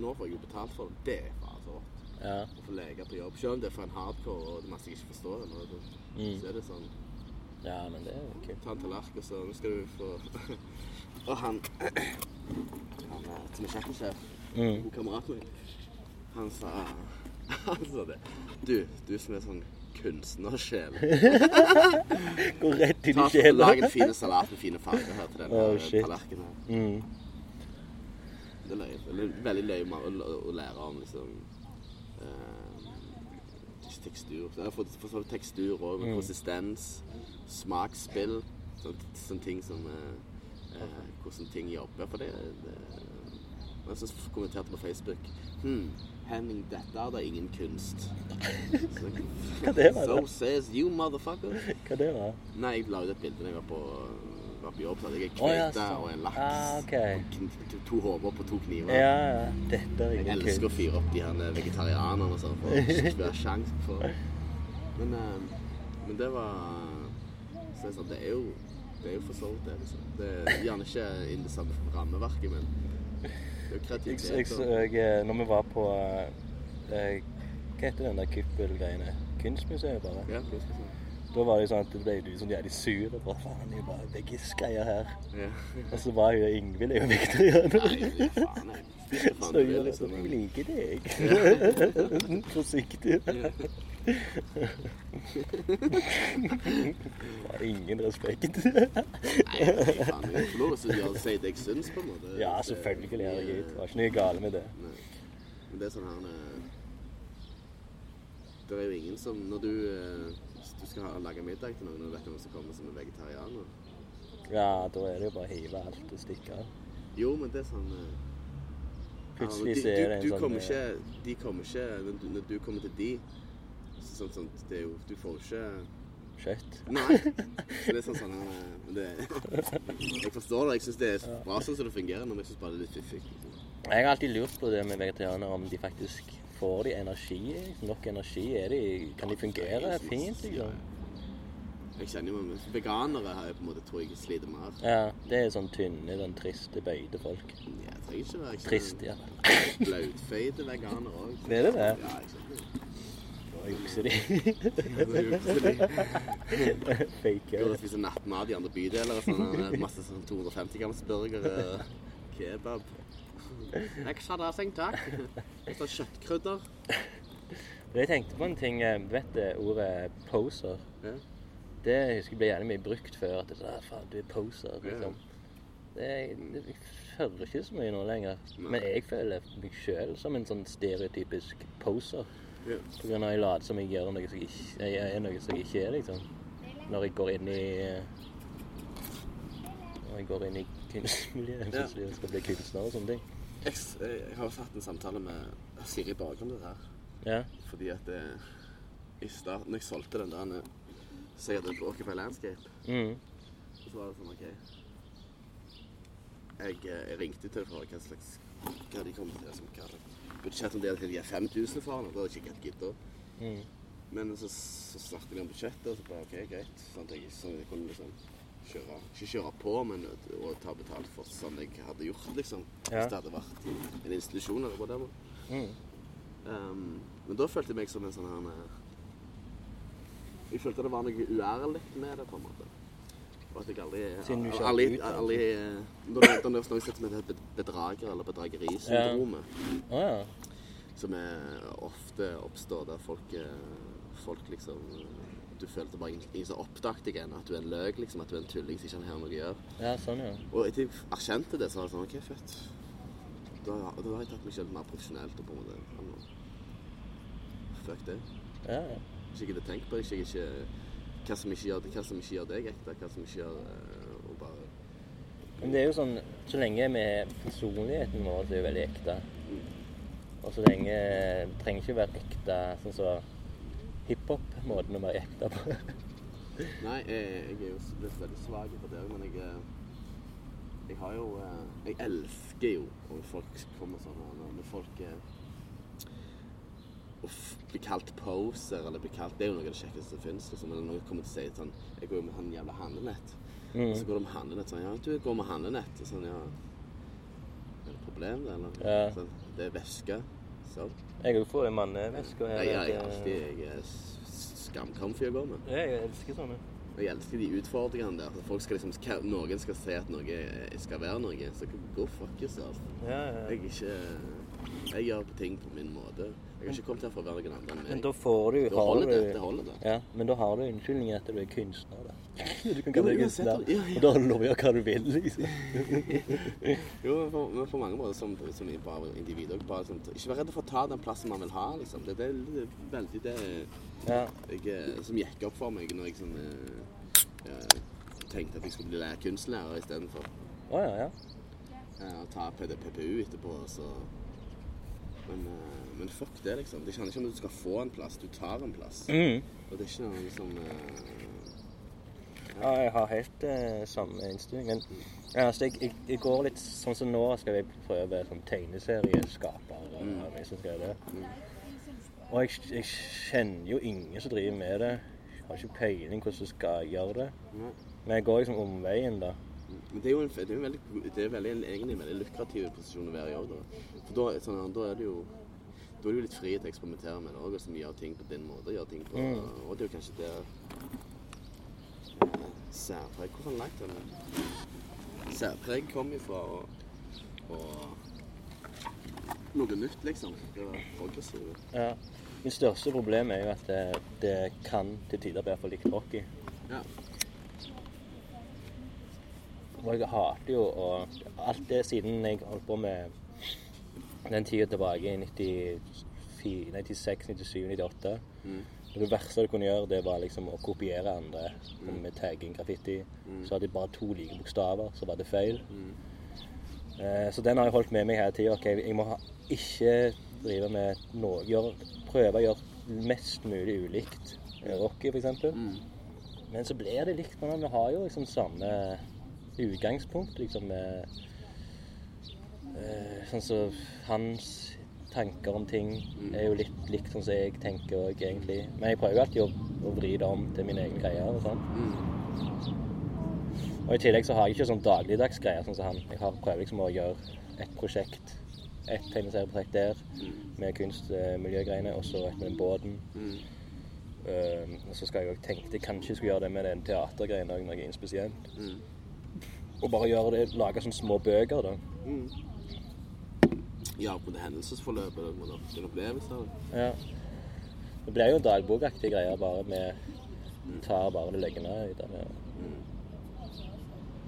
Nå får jeg jo betalt for det. Det er rått. Ja. Å få leke på jobb. Selv om det er for en hardcore og det er masse jeg ikke forstår, Eller, så, Mm. så er det sånn ja, men det er jo kult. Ta en tallerken, så nå skal du få Og han Han er som er kjøkkensjef, Mm. god kamerat min, han sa Han sa det. Du, du som er sånn kunstnersjel. Gå rett inn i sjela. Lag en fin salat med fine farger her til denne Oh, tallerkenen. Mm. Det er løye. Det er veldig løye å, lære om liksom eh, tekstur. Jeg har fått for tekstur og Mm. konsistens, smaksspill. Sånne, sånne ting som eh, eh, Hvordan ting jobber. For det, det Jeg som kommenterte på Facebook hmm, Henning, dette er da ingen kunst. Så, Hva det var So says you, motherfucker. Hva det var? Nei, jeg la ut et bilde da jeg var på, var på jobb. Så hadde jeg en ja, kveite og en laks. Ah, okay. Kn- to, hoder på to kniver. Ja, ja. Dette er Jeg ingen elsker å fyre opp de her vegetarianerne og sånn, for å ikke ha sjans for Men, eh, men det var Så jeg sa, det er jo det er jo for så vidt det. liksom. Det er gjerne ikke innen det samme rammeverket, men det er jo Jeg, kreativitet. jeg så eh, når vi var på eh, Hva heter den der kuppelgreiene? Kunstmuseet, bare. Ja, jeg? Da var det sånn at det ble du sånn jævlig sur. og Bare faen, det er jo bare veggis-greier her. Ja. Og så var jo Ingvild er. Nei, faen, jeg Så gjør liksom. sånn Jeg liker deg. Forsiktig. Var ingen respekt. Nei, faen, jeg får lov til å si det jeg syns, på en måte. Ja, Det- selvfølgelig. Herregud. Det var ikke noe galt med det. Nei. Men det er sånn her eh, Det er jo ingen som Når du, eh, du skal ha, lage middag til noen og vet hvem som kommer som er vegetarianer Ja, da er det jo bare å hive alt og stikke av. Jo, men det er sånn eh, Plutselig så er det en sånn, De kommer ikke når du kommer til de så sånn, sånn, det er jo, Du får jo ikke Kjøtt. Nei. Så det er sånn sånn her, eh, det, Jeg forstår det. Jeg syns det er bra sånn som det fungerer, men jeg syns bare det er litt fiffig. Jeg har alltid lurt på det med vegetarianere, om de faktisk får de energi. Nok energi? Er de, kan de fungere fint, liksom? Jeg kjenner jo men Veganere har jeg på en måte tror jeg sliter mer. Ja, det er sånn tynne, sånn triste, bøyde folk. Ja, Jeg trenger ikke være Trist, ja. kjenner Blautfeite veganere òg. Er det det? Ja, jeg det. Fake. Går og spiser nattmat i andre bydeler sånn. eh, Masse sånn 250 grams burgere, kebab. Ekstra dressing, takk. Ekstra kjøttkrydder. Jeg tenkte på en ting. Du Vet du ordet poser? Ja. Det jeg husker ble gjerne mye brukt før. At det er, faen, du er poser. Ja. liksom. Det, det, jeg hører ikke så mye nå lenger. Nei. Men jeg føler meg sjøl som en sånn stereotypisk poser. På grunn av jeg later som jeg gjør noe som jeg ikke, jeg er noe som jeg ikke er, liksom. Når jeg går inn i eh, Når jeg går inn i kunstmiljøet, Ja. jeg skal bli kunstner og sånne ting. Jeg, jeg har hatt en samtale med Siri Bager om dette her. Ja. Fordi at det, i starten jeg solgte den der Så jeg hadde på Landscape. Mm. Så var det sånn OK. Jeg, eh, jeg ringte til for hva slags Hva de kom til som hva budsjett om de hadde 5000 for og Da hadde jeg ikke giddet. Mm. Men så, så snakket vi om budsjettet, og så bare OK, greit. Sånn at jeg, sånn at jeg kunne liksom kjøre Ikke kjøre på, men å, å ta betalt for sånn jeg hadde gjort, liksom. Ja. Hvis det hadde vært en institusjon eller var. Mm. Um, men da følte jeg meg som en sånn her eh, Jeg følte det var noe uærlig med det, på en måte. Og at jeg aldri ikke aldri, aldri, Når Da er det noe som heter bedrager- eller bedragerisyndromet. Å ja. Som er ofte oppstår der folk, eh, folk liksom Du føler det bare ingen som oppdaget deg ennå. At du er en løk, liksom. At du er en tulling som ikke har noe å gjøre. Ja, sånn, ja. Og etter jeg erkjente det, så var det sånn OK, fett. Da, da har jeg tatt meg selv mer profesjonelt og på en måte Fuck det. ja, ja. Ikke gidder tenke på det. Ikke, ikke, hva, som ikke gjør, hva som ikke gjør deg ekte. Hva som ikke gjør å bare Men det er jo sånn Så lenge vi personligheten vår er jo veldig ekte. Og så lenge Det trenger ikke være ekte sånn som hiphop-måten å være ekte på. Nei, jeg, jeg er jo blitt veldig svak på det, men jeg eh, Jeg har jo eh, Jeg elsker jo når folk kommer sånn når folk eh, å bli kalt poser, eller bli kalt Det er jo noe av det kjekkeste som fins. Liksom. Eller noen kommer til å si sånn Jeg går jo med han jævla handlenett. Og så Mm. går de med handlenett sånn Ja, du går med handlenett. Og sånn, ja Er det et problem, det, eller? Ja. Sånn, det er væske. Sånn. Jeg òg får en manneveske. Jeg, jeg, jeg, er alltid jeg er skamcomfy å gå med. Jeg elsker sånne. Og jeg elsker de utfordringene der. Folk skal liksom, noen skal si at noe skal være noe. Så go fuck yourself. Ja, ja. Jeg er ikke Jeg gjør ting på min måte. Jeg har ikke kommet her for å være noen andre enn Men da får du Da holder det. du- Det holder det. Ja, men da har du unnskyldning at du er kunstner, da. Du kan kalle deg kunstner, ja, ja. og da har du lov å gjøre hva du vil, liksom. Jo, for, men på mange måter som, som bare individ òg. sånn, Ikke vær redd for å ta den plassen man vil ha, liksom. Det, det, det er veldig det Ja. jeg, eh, som gikk opp for meg når jeg sånn eh, eh, tenkte at jeg skulle bli lærer kunstlærer istedenfor Å ja, ja. eh, å ta PDPPU etterpå. Så. Men, eh, men fuck det, liksom. Det handler ikke om at du skal få en plass, du tar en plass. Mm. Og det er ikke noe liksom eh, Ja, jeg har helt eh, samme innstilling. Men ja, altså, jeg, jeg, jeg går litt sånn som nå skal jeg prøve som tegneserieskaper. Og, Mm. jeg som skal det. Og jeg, jeg kjenner jo ingen som driver med det. Jeg har ikke peiling hvordan du skal gjøre det. Mm. Men jeg går liksom omveien, da. Men det er jo en, det er en veldig, det er veldig, egentlig en veldig lukrativ posisjon å være i òg, da. For da, sånn, da er det jo da er du litt fri til å eksperimentere med det òg, og liksom gjøre ting på din måte. gjør ting på, Mm. Og det er jo kanskje der eh, særpreg Hvor har han lagt den? Særpreg kom ifra og, og noe nytt, liksom. Det var progressivt. Ja. Mitt største problem er jo at det, det kan til tider bli for likt hockey. Ja. Og jeg hater jo å Alt det siden jeg holdt på med den tida tilbake i 96, 97, 98 Mm. Det verste du kunne gjøre, det var liksom å kopiere andre med tagging, graffiti. Så hadde de bare to like bokstaver, så var det feil. Mm. Eh, så den har jeg holdt med meg hele tida. Ok, jeg må ha, ikke drive med noe gjør, Prøve å gjøre mest mulig ulikt Rocky, f.eks. Mm. Men så blir det likt. Vi har jo liksom samme utgangspunkt, liksom med eh, Sånn som hans tanker om ting er jo litt likt sånn som jeg tenker òg, egentlig. Men jeg prøver jo alltid å, å vri det om til mine egne greier og sånn. Mm. Og i tillegg så har jeg ikke sånn dagligdags greier sånn som han. Jeg har prøver liksom å gjøre et prosjekt, et tegneserieprosjekt der med kunstmiljøgreiene, og så et med båten. Mm. Um, og så skal jeg òg tenke jeg kanskje skulle gjøre det med den teatergreien òg, noe spesielt. Mm. Og bare gjøre det, lage sånne små bøker, da. Mm. Ja, på det hendelsesforløpet. og noen opplevelser. En opplevelse av. Ja. Det blir jo dagbokaktige greier, bare med tar bare det ned i det. Ja. Mm.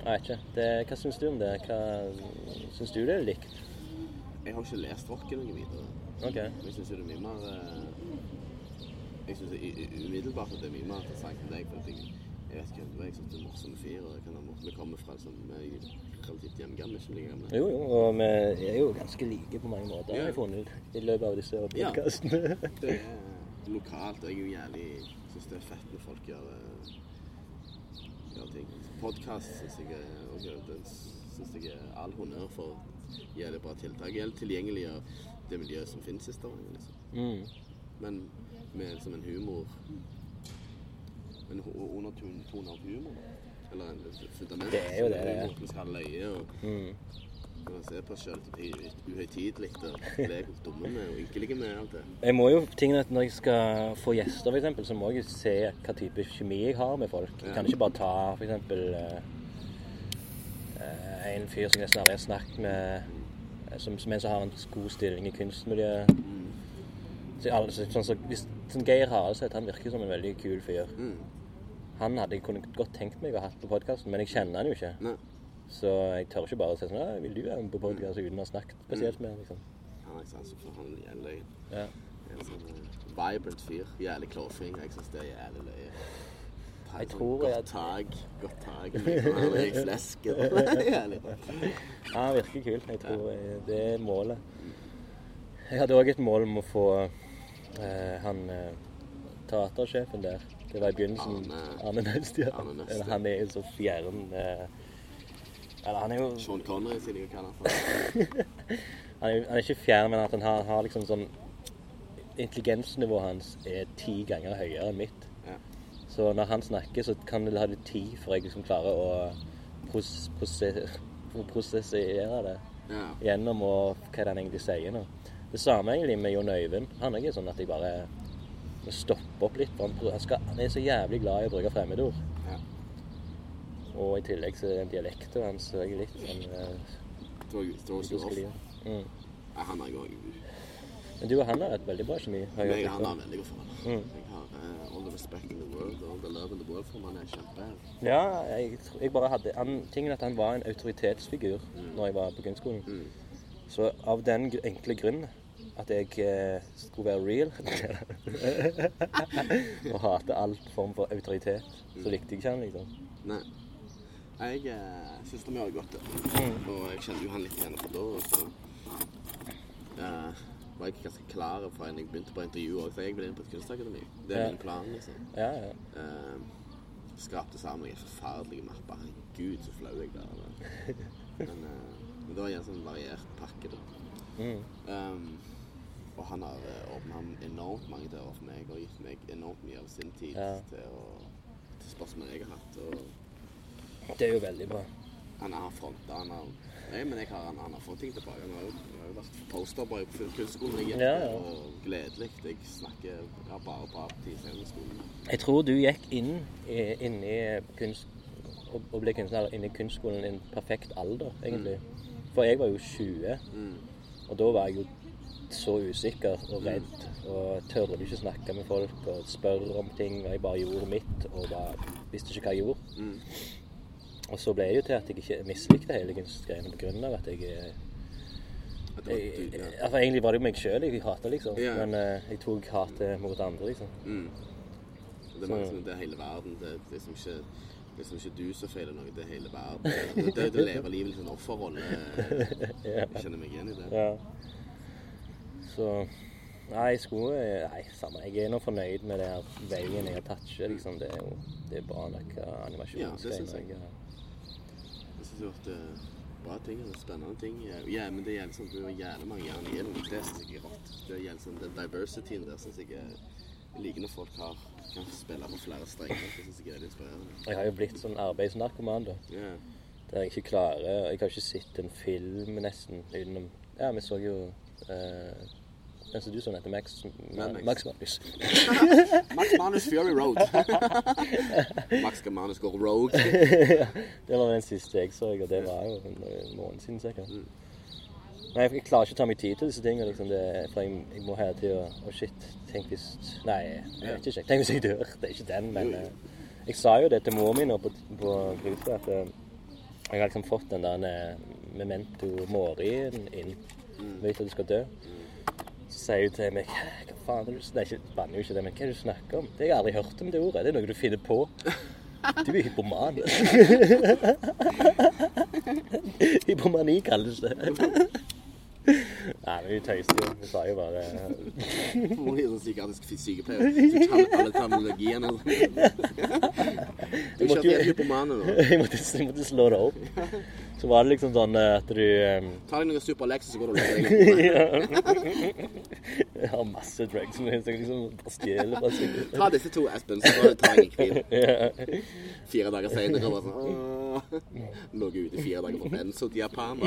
Jeg vet ikke. Det, hva syns du om det? Hva Syns du det er likt? Jeg har ikke lest rocken noe videre. OK. Men Jeg syns det er mye mer eh, Jeg syns umiddelbart at det er mye mer interessant enn deg. For jeg, jeg vet ikke, jeg syns du er en morsom fyr. og jeg kan ha morsomme Vi kommer fra liksom, vi er relativt jevngamle. ikke like gamle. Jo, jo, og vi er jo ganske like på mange måter, har jeg funnet i løpet av disse Ja. podkastene. Det er lokalt, jeg er jo jævlig syns det er fett når folk gjør, eh, gjør ting. Podkast syns jeg og syns jeg er all honnør for jævlig bra tiltak. Helt tilgjengeliggjør det miljøet som finnes i Stavanger. Liksom. Mm. Men med liksom en humor En undertone av humor. Eller en fundament. Det er jo det det er. Skal ha løye og Mm. kan se på oss sjøl uhøytidelig og le dumme med og ynkelige med alt det. Jeg må jo tingene at Når jeg skal få gjester, eksempel, så må jeg jo se hva type kjemi jeg har med folk. Jeg kan ikke bare ta for eksempel eh, en fyr som jeg aldri har snakket med, som, som, en som har en god stilling i kunstmiljøet. Mm. Så, altså, sånn, så, hvis, sånn Geir Haraldseth han virker som en veldig kul fyr. Mm. Han hadde jeg kunne godt tenkt meg å ha hatt på podkasten, men jeg kjenner han jo ikke. Nei. Så jeg tør ikke bare å si sånn 'Vil du være med på podkast?' uten å ha snakket spesielt med han, liksom. Han er sans for han er jævlig. Ja. En sånn eh, vibrant fyr. Jævlig klåfing. Jeg syns det er jævlig løye. Jeg sånn tror godt jeg- tak. Godt tak. Han er i flesket. Jævlig bra. Ja, virker kul. Jeg tror jeg, det er målet. Jeg hadde òg et mål om å få eh, han eh, teatersjefen der. Det var i begynnelsen. Arne- Arne Nøst, ja. Eller, Han er jo så fjern eh, Eller han er jo Sean Connery, siden jeg kaller han for. han er, han er ikke fjern, men at han har, har liksom sånn Intelligensnivået hans er ti ganger høyere enn mitt. Ja. Så når han snakker, så kan det ha det tid før jeg liksom klarer å pros prose- å prosessere det Ja. gjennom og hva er det han egentlig sier nå. Det samme egentlig med Jon Øyvind. Han er ikke sånn at jeg bare må stoppe opp litt. For han, skal, han er så jævlig glad i å bruke fremmedord. ja. Og i tillegg så er den dialekten hans er jeg litt sånn eh, mm. Nei, han har jeg òg. Men du og han har et veldig bra kjemi. har jeg han har veldig godt forhold. Mm. Jeg har uh, all the respect in the world all the love in the world for. Han er kjempe... Ja, jeg, jeg bare hadde han, Tingen er at han var en autoritetsfigur når jeg var på grunnskolen. Mm. Så av den enkle grunn at jeg eh, skulle være real og hate all form for autoritet, så likte jeg ikke han, liksom. Nei. Jeg eh, syns vi har det godt. Mm. Og jeg kjenner jo han litt igjen fra da. Så eh, var jeg ganske klar fra jeg begynte på intervju òg, så jeg vil inn på et kunstakademi. Det er Ja. min plan, liksom. Ja, ja. Eh, skrapte sammen en forferdelig mappe. Herregud, så flau jeg der. Men, eh, men det var en sånn variert pakke, da. Mm. Um, og han har uh, åpna enormt mange dører for meg og gitt meg enormt mye av sin tid Ja. til, å, til spørsmål jeg har hatt. Og Det er jo veldig bra. han har fronta han har Nei, men jeg har, han, han har fått ting tilbake. Han har jo, han har jo vært posterboy på kunstskolen jeg Ja, ja. og gledelig. Jeg snakker ja, bare bra i skolen. Jeg tror du gikk inn i, inn i kunst, og, bli kunstner inne i kunstskolen i en perfekt alder, egentlig. For jeg var jo 20, Mm. og da var jeg jo så usikker og redd. Og tørde ikke snakke med folk og spørre om ting. Og jeg bare gjorde mitt og bare visste ikke hva jeg gjorde. Mm. Og så ble det jo til at jeg ikke mislikte hele kunstgreiene på grunn av at jeg, jeg, At jeg du- altså Egentlig var det jo meg sjøl jeg hata, liksom. Ja. Men uh, jeg tok hatet mot andre, liksom. Mm. Det er mange som det er hele verden. Det, det er liksom ikke det er som ikke du som feiler noe, det er hele verden. Det, det, det lever livet i en offerrolle. Jeg kjenner meg igjen i det. Ja. Så Nei, skulle Nei, samme. Jeg er nå fornøyd med det her veien jeg har tatt. Liksom. Det er jo det er bra nok Ja, det syns jeg. har- Jeg synes jo at det er bra ting spennende ting. Ja, men det gjelder sånn, du har jævlig mange jern i det. Det synes jeg er rått. Det gjelder sånn, den diversityen der synes jeg er jeg liker når folk har, kan spille på flere strenger. Det synes jeg er inspirerende. Jeg har jo blitt sånn arbeidsnarkoman, da. Yeah. Der jeg ikke klarer Jeg har ikke sett en film nesten utenom Ja, vi så jo eh, som du som heter Max Max. Max Manus. Max Manus Fury Road. Max Manus går rogue. det var den siste jeg så, og det var jo en en måned siden sikkert. Mm. Nei, jeg klarer ikke å ta meg tid til disse tingene. Liksom. Det, for jeg, jeg må hele tida Å, shit. Tenk hvis Nei, jeg vet ikke. Tenk hvis jeg dør. Det er ikke den, men eh, Jeg sa jo det til mor mi nå på, på gruset, at eh, jeg har liksom fått den der eh, memento morien inn. Mm. Vet at du skal dø. Så sier hun til meg Hva faen er det du banner jo ikke det, men hva er det du snakker om? Det har jeg aldri hørt om det ordet. Det er noe du finner på. Du er hypoman. Hypomani kalles det. Nei, men vi tøyste jo. Vi sa jo bare Hun er sånn psykiatrisk sykepleier som kan alle terminologiene. Du måtte kjørte jo- helt hypomane nå. jeg, måtte, jeg måtte slå det opp. Så var det liksom sånn eh, at du um... Ta deg noen Superlex, så går du og legger deg. Jeg har masse drugs som jeg liksom bare stjeler fra seg. Ta disse to, Espen, så går du jeg en kvinn. Fire dager senere og bare sånn. Lå ute fire dager på benzodiapam.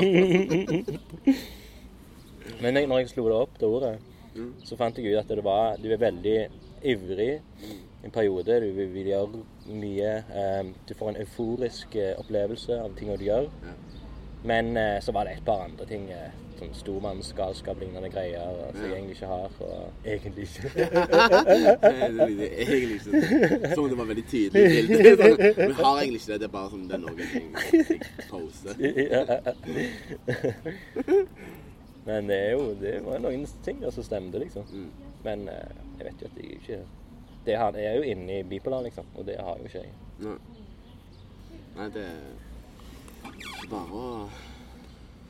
Men jeg, når jeg slo det opp, det ordet, Mm. så fant jeg ut at det var Du er veldig ivrig en periode. Du vil, vil gjøre mye. Um, du får en euforisk eh, opplevelse av tingene du gjør. Ja. Men uh, så var det et par andre ting. Uh, sånn stormannsgalskap, lignende greier eh, som jeg Ja. egentlig ikke har. Og egentlig ikke. Nei, det er egentlig ikke Som om det var veldig tydelig bilde. Sånn, Vi har egentlig ikke det, det er bare som det er noen ting jeg poster. Men det er jo det var noen ting som stemte, liksom. Mm. Men eh, jeg vet jo at jeg ikke det her, Jeg er jo inne i bipolar, liksom, og det har jo ikke jeg. Nei. Nei, det er bare å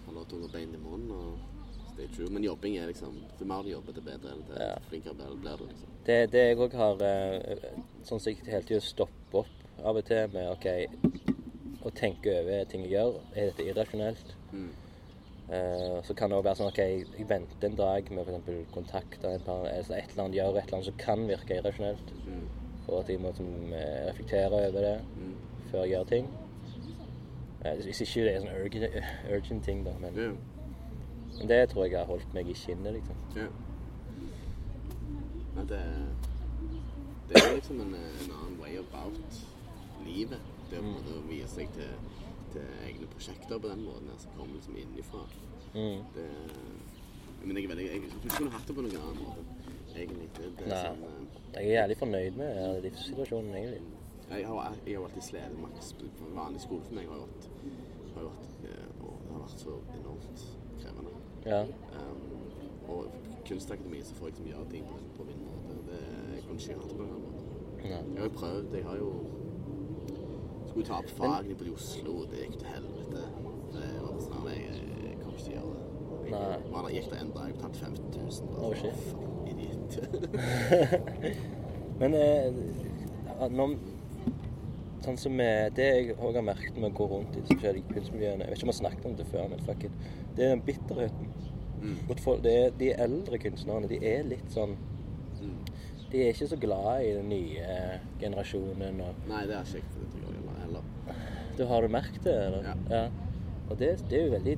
holde tunga bein i munnen og er true. Men jobbing er liksom Jo mer du jobber, det bedre eller det Ja. flinkere blir du. liksom. Det, det jeg òg har eh, Sånn som jeg hele tida stopper opp av og til med OK Å tenke over ting jeg gjør. Er dette irrasjonelt? Mm. Eh, så kan det òg være sånn OK, jeg venter en dag med f.eks. kontakte en par eller et eller annet, gjør et eller annet som kan virke irrasjonelt. Mm. For at jeg må eh, reflektere over det Mm. før jeg gjør ting. Eh, hvis ikke det er sånn urgent, urgent ting, da. Men, yeah. men det tror jeg har holdt meg i skinnet, liksom. ja. Men det, det er liksom en, en annen way about livet. Det å på en måte vie seg til, til egne prosjekter på den måten her, som kommer liksom innifra. Mm. Det, men jeg tror ikke jeg kunne hatt det på noen annen måte, egentlig. Det, det Nei. sånn, eh, Jeg er jævlig fornøyd med eh, livssituasjonen, egentlig. Jeg har, jeg har alltid slitt maks på vanlig skole for meg. har jo vært, har vært, eh, har vært så enormt krevende. Ja. Um, og kunstakademi så får jeg liksom gjøre ting på, på min måte. Det, jeg kunne ikke gjøre det på en annen måte. Jeg har jo prøvd. Jeg har jo skulle ta opp fagene på Oslo, det gikk til helvete. Det var sånn, jeg, jeg kommer ikke til å gjøre det. Jeg, Nei. Var der, gikk det en dag, jeg betalte 15 000. Oh, Bare, shit. fucking idiot. Men eh, når, sånn som eh, det jeg òg har merket med å gå rundt i forskjellige kunstmiljøene Jeg vet ikke om jeg har snakket om det før, men fuck it. Det er den bitterheten. Mm. Det er, de eldre kunstnerne de er litt sånn Mm. De er ikke så glad i den nye generasjonen. Og, Nei, det har ikke jeg tror jeg. Du Har du merket det? Eller? Ja. Og det, det er jo veldig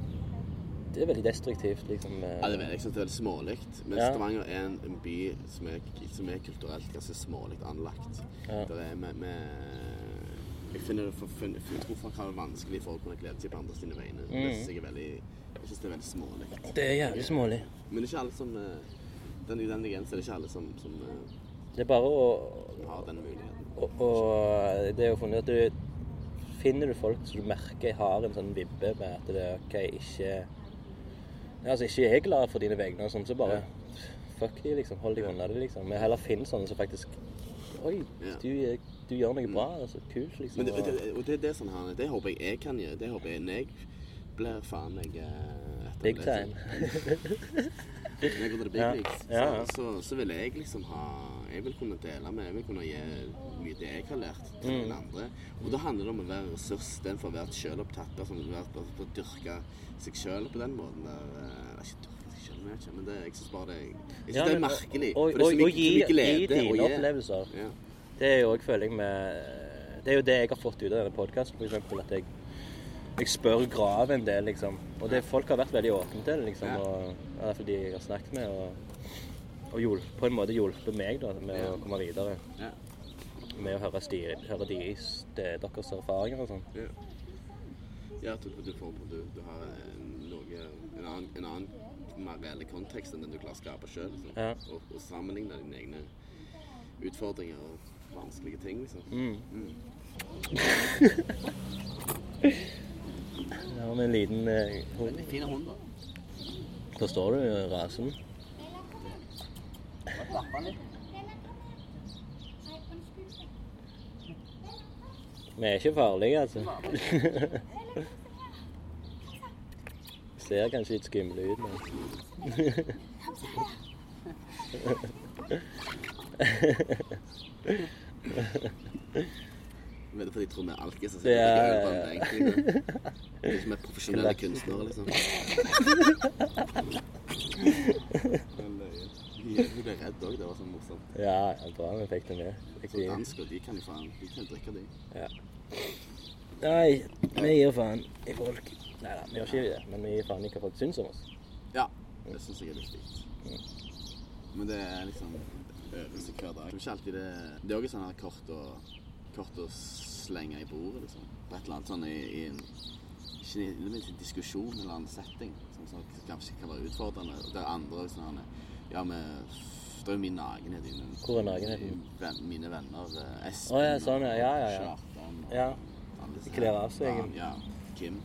Det er veldig destruktivt, liksom. eh. Ja, det er veldig, det er smålig. Men Ja. Stavanger er en, en by som er, som er kulturelt ganske smålig anlagt. Ja. Det er med, med Jeg finner det for, for, jeg tror folk har det vanskelig for å kunne glede seg på andre sine vegne. Det Mm. synes jeg er veldig Jeg synes det er veldig smålig. Det er jævlig smålig. Men det er ikke alle som eh, den, I den grensen er det ikke alle som, som eh, Det er bare å har den muligheten. Og, og det er jo funnet at du Finner du folk som du merker har en sånn vibbe med at det er OK, ikke Altså ikke er glad for dine vegne og sånn, så bare Fuck de, liksom. Hold deg Ja. unna det, liksom. Men heller finn sånne som faktisk Oi, Ja. du, du gjør noe bra. Altså, kult, liksom. Men det, og- det, og det, det sånn her, det håper jeg jeg kan gjøre. Det håper jeg når jeg blir faen meg eh, etter Big det, time. Når jeg går til big Ja. leagues, Ja, ja. Så, så, så vil jeg liksom ha Jeg vil kunne dele med Jeg vil kunne gi mye det jeg har lært, til Mm. noen andre. Og da handler det om å være ressurs istedenfor å være sjølopptatt. Altså, være, å dyrke seg sjøl på den måten der eh, Ikke dyrke seg selv, men det, jeg syns bare det Jeg synes Ja, det er merkelig. Og, er og, så og, gi, gi dine opplevelser. Ja. Det er jo òg, føler med Det er jo det jeg har fått ut av denne podkasten, f.eks. At jeg, jeg spør Grav en del, liksom. Og det, folk har vært veldig åpne til det, liksom. Og, er fordi jeg har snakket med og, og hjulpet, på en måte hjulpet meg da, med Ja. å komme videre. Ja. Med å høre, sti, høre deres, de, deres erfaringer og sånn. Ja, ja at du, du, får, du, du har noe, en, annen, en annen mer reell kontekst enn den du klarer å skape sjøl. Liksom. Ja. Og, og sammenligne dine egne utfordringer og vanskelige ting. Liksom. Mm. Mm. Jeg har med en liten eh, hund. Veldig fin hund, da. Forstår du rasen? Vi er ikke farlige, altså. Ser kanskje litt skumle ut, men Men det er fordi de tror vi er alkiser. Ja, ja, ja. Det er ikke vi er profesjonelle kunstnere, liksom. Du ble redd òg. Det var sånn morsomt. Ja, ja, bra vi fikk det med. Så dansker, de kan jo faen De kan drikke, de. Ja. Nei, vi gir faen i folk. Nei da, vi gjør ikke det, men vi gir faen i hva folk syns om oss. Ja, det syns jeg er viktig. Men det er liksom øvelse hver dag. Det er ikke alltid det Det er òg sånn her kort å, kort å slenge i bordet, liksom. På et eller annet sånn i, i en ikke nødvendigvis en diskusjon eller en setting som, kanskje kan være utfordrende. Der andre sånn Ja, vi Det er jo min nakenhet inne. Hvor er nakenheten? Ven, mine venner. eh, Espen Å, ja, sånn, ja. Ja, ja, ja. Kjartan og Ja. alle disse kler av seg. Ja, ja. Kim.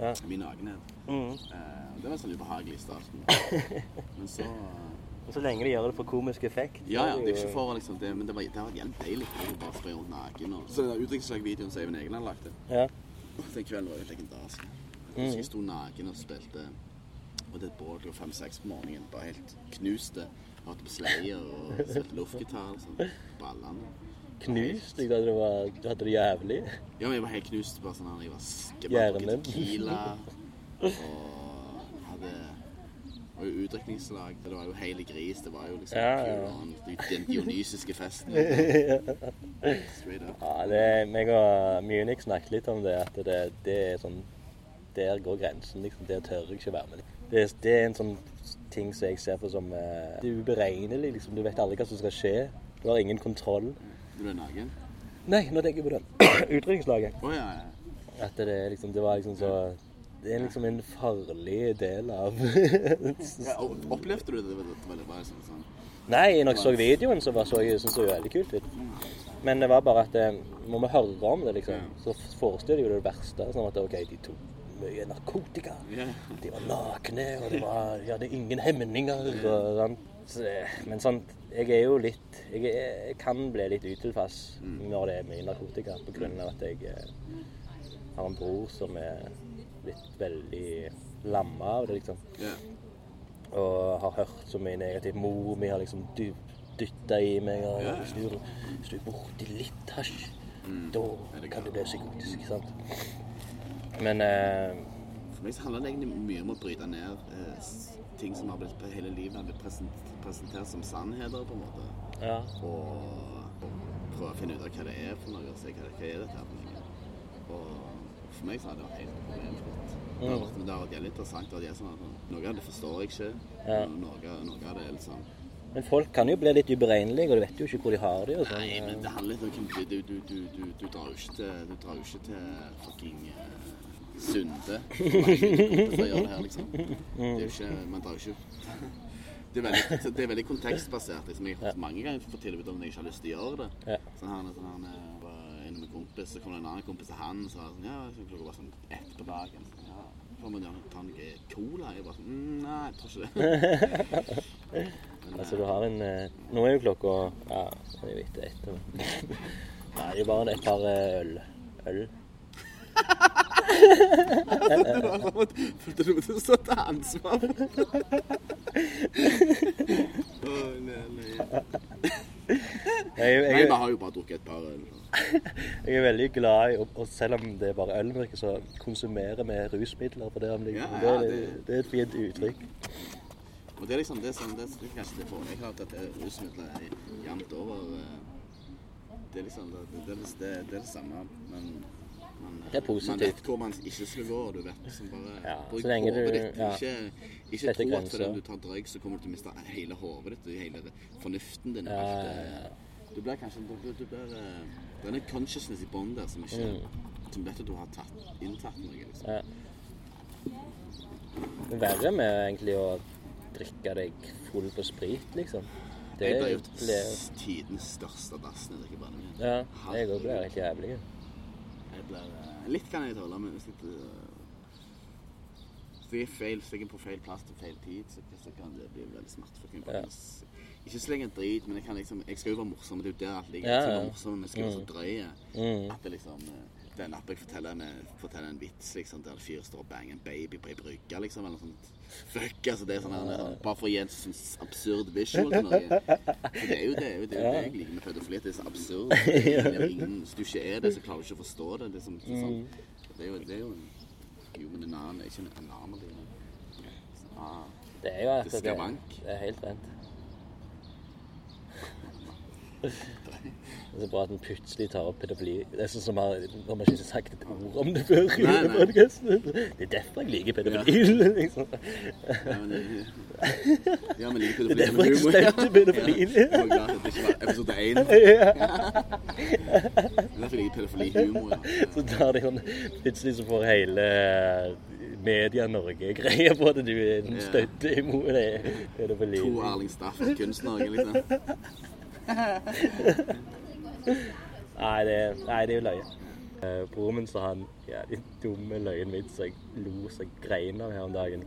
Ja. Min nakenhet. Mm. Eh, det var sånn ubehagelig i starten. Men så eh, Og så lenge de gjør det for komisk effekt. Ja, ja, det er ikke for liksom det, men det, var, det har vært jævlig deilig å bare springe rundt naken. Og, så den utdrikningslag-videoen som Eivind lagt, det. Ja. den kvelden var jo legendarisk. Jeg Mm. husker jeg sto naken og spilte Og det er bål klokka fem-seks på morgenen. Bare helt knuste. Hatt på sleier og spilt luftgitar. Sånn. Ballene. Knust? Jeg trodde var, du hadde det jævlig. Ja, men jeg var helt knust. Bare sånn, jeg var Hjernen. tequila. Og hadde var jo utdrikningslag. Det var jo hele gris. Det var jo liksom Ja, ja. den dionysiske festen. Straight up. Ja, det, meg og Munich snakket litt om det, at det, det er sånn Der går grensen, liksom. Der tør jeg ikke være med. Det, det er en sånn ting som jeg ser på som uh, Det er uberegnelig, liksom. Du vet aldri hva som skal skje. Du har ingen kontroll. Du er naken? Nei, nå tenker jeg på det. utrykningslaget. Oh, ja, ja. At det, er liksom, det var liksom så Det er liksom en farlig del av ja opplevde du det? Det var, det liksom sånn Nei, når jeg så videoen, så så jeg syntes det var veldig kult ut. Men det var bare at eh, når vi hører om det, liksom, så forestiller jeg jo det verste. Sånn at OK, de tok mye narkotika. Yeah. De var nakne, og de, var, de hadde ingen hemninger. Og. Men sånn, jeg er jo litt Jeg, er, jeg kan bli litt utilpass når det er mye narkotika, på grunn av at jeg eh, har en bror som er blitt veldig lamma av det, liksom. Yeah. Og har hørt så mye negativt. Mor mi har liksom dytta i meg. Og yeah. du er borti litt hasj, da Er kan du bli psykotisk. sant? Men eh, For meg så handler det egentlig mye om å bryte ned eh, ting som har blitt hele livet har blitt presentert, presentert som sannheter, på en måte. ja. Og, og prøve å finne ut av hva det er for noe. Se hva, hva er dette for noe. Og for meg så har det vært helt problemfritt. Det har vært, det har vært jævlig interessant. jeg er sånn, at Noe av det forstår jeg ikke. Ja. Noe, noe av det er liksom Men folk kan jo bli litt uberegnelige, og du vet jo ikke hvor de har det. og sånn. Nei, men det handler litt om hvem du, du, du, du, du, du drar jo ikke til Du drar jo ikke til fucking eh, Sunde. Her, liksom. Ikke Man drar jo ikke det er, veldig, det er veldig kontekstbasert. Liksom. Jeg har fått mange ganger fått tilbud om jeg ikke har lyst til å gjøre det. Sånn her, sånn her, var inne med kompis, så kom det en annen kompis til han og sa sånn, ja, klokka var sånn ett på dagen. Så, ja, får man gjerne ta noe cola? Jeg bare sånn, mm, nei, jeg tror ikke det. Men, Altså, du har en eh, Nå er jo klokka Ja, det er jo etter ett. Nei, det er jo bare et par eh, øl. Øl. Følte du måtte stå til ansvar? Åh, nei, nei. Jeg, jeg, Nei, vi har jo bare drukket et par øl. jeg er veldig glad i Og, og selv om det er bare øl så konsumerer vi rusmidler på det. om liksom. Ja, ja, det, det- det er et fint uttrykk. Og det er liksom det som det det, kanskje det får har til at er rusmidler er jevnt over. eh, Det er liksom det, det, det, det, det er det samme, men man, Det er positivt. Man vet hvor man ikke skal gå, du vet liksom bare Ja, bruk hodet du- ditt. ja. Ikke, ikke tro at fordi du tar drøyk, så kommer du til å miste hele hodet ditt og hele fornuften din. Ja, alt, eh. Du blir kanskje du, blir, eh, Det er en consciousness i bånn der som ikke Mm. Som vet at du har tatt, inntatt noe. liksom. Ja. Det er verre med egentlig å drikke deg full på sprit, liksom. Det jeg ble jo tidens største dassen drikker brennevin. Ja, jeg òg ble helt jævlig. Blir, eh, litt kan jeg tåle, men hvis jeg, eh, hvis jeg er feil, hvis jeg er på feil plass til feil tid, så, så kan det bli veldig smertefullt. Ja. Ikke slenge en drit, men jeg, kan liksom, jeg skal jo være morsom. Det er jo der alt ligger. Jeg skal være morsom, men jeg skal være så drøy. Mm. At det liksom Den Det er en app jeg forteller, med, forteller en vits liksom, der en fyr står og banger en baby på ei brygge, liksom. Eller noe sånt. Fuck, altså. Det er sånn her, Bare for å gi en sånn absurd visual til noe. For det er jo det, det, er jo det jeg liker med pedofili. Det er så absurd. Det er ingen, hvis du ikke er det, så klarer du ikke å forstå det. Det er, sånn, sånn, det er jo, det er jo en human anon, ikke en anomaly. Ah, Det er jo at Det det er helt rent. Det er så bra at en plutselig tar opp pedofili. Det er sånn som har, når man ikke har sagt et ord om det før. i Nei, nei. podcasten. Det er derfor jeg liker pedofili. Liksom. ja, men, det- ja, men liker Det er derfor jeg humor. støtter pedofili. Jeg var glad at det ikke var episode én. Ja. Derfor liker jeg pedofili-humor. Ja. Så tar de sånn Plutselig så får hele Media-Norge-greier på at du er en støtte imot det pedofili. To Erling Staff, kunstner, liksom. Nei, det, nei, det er jo løye. Uh, Broren min sa han jævlig dumme løyen vits som jeg lo så jeg grein av her om dagen.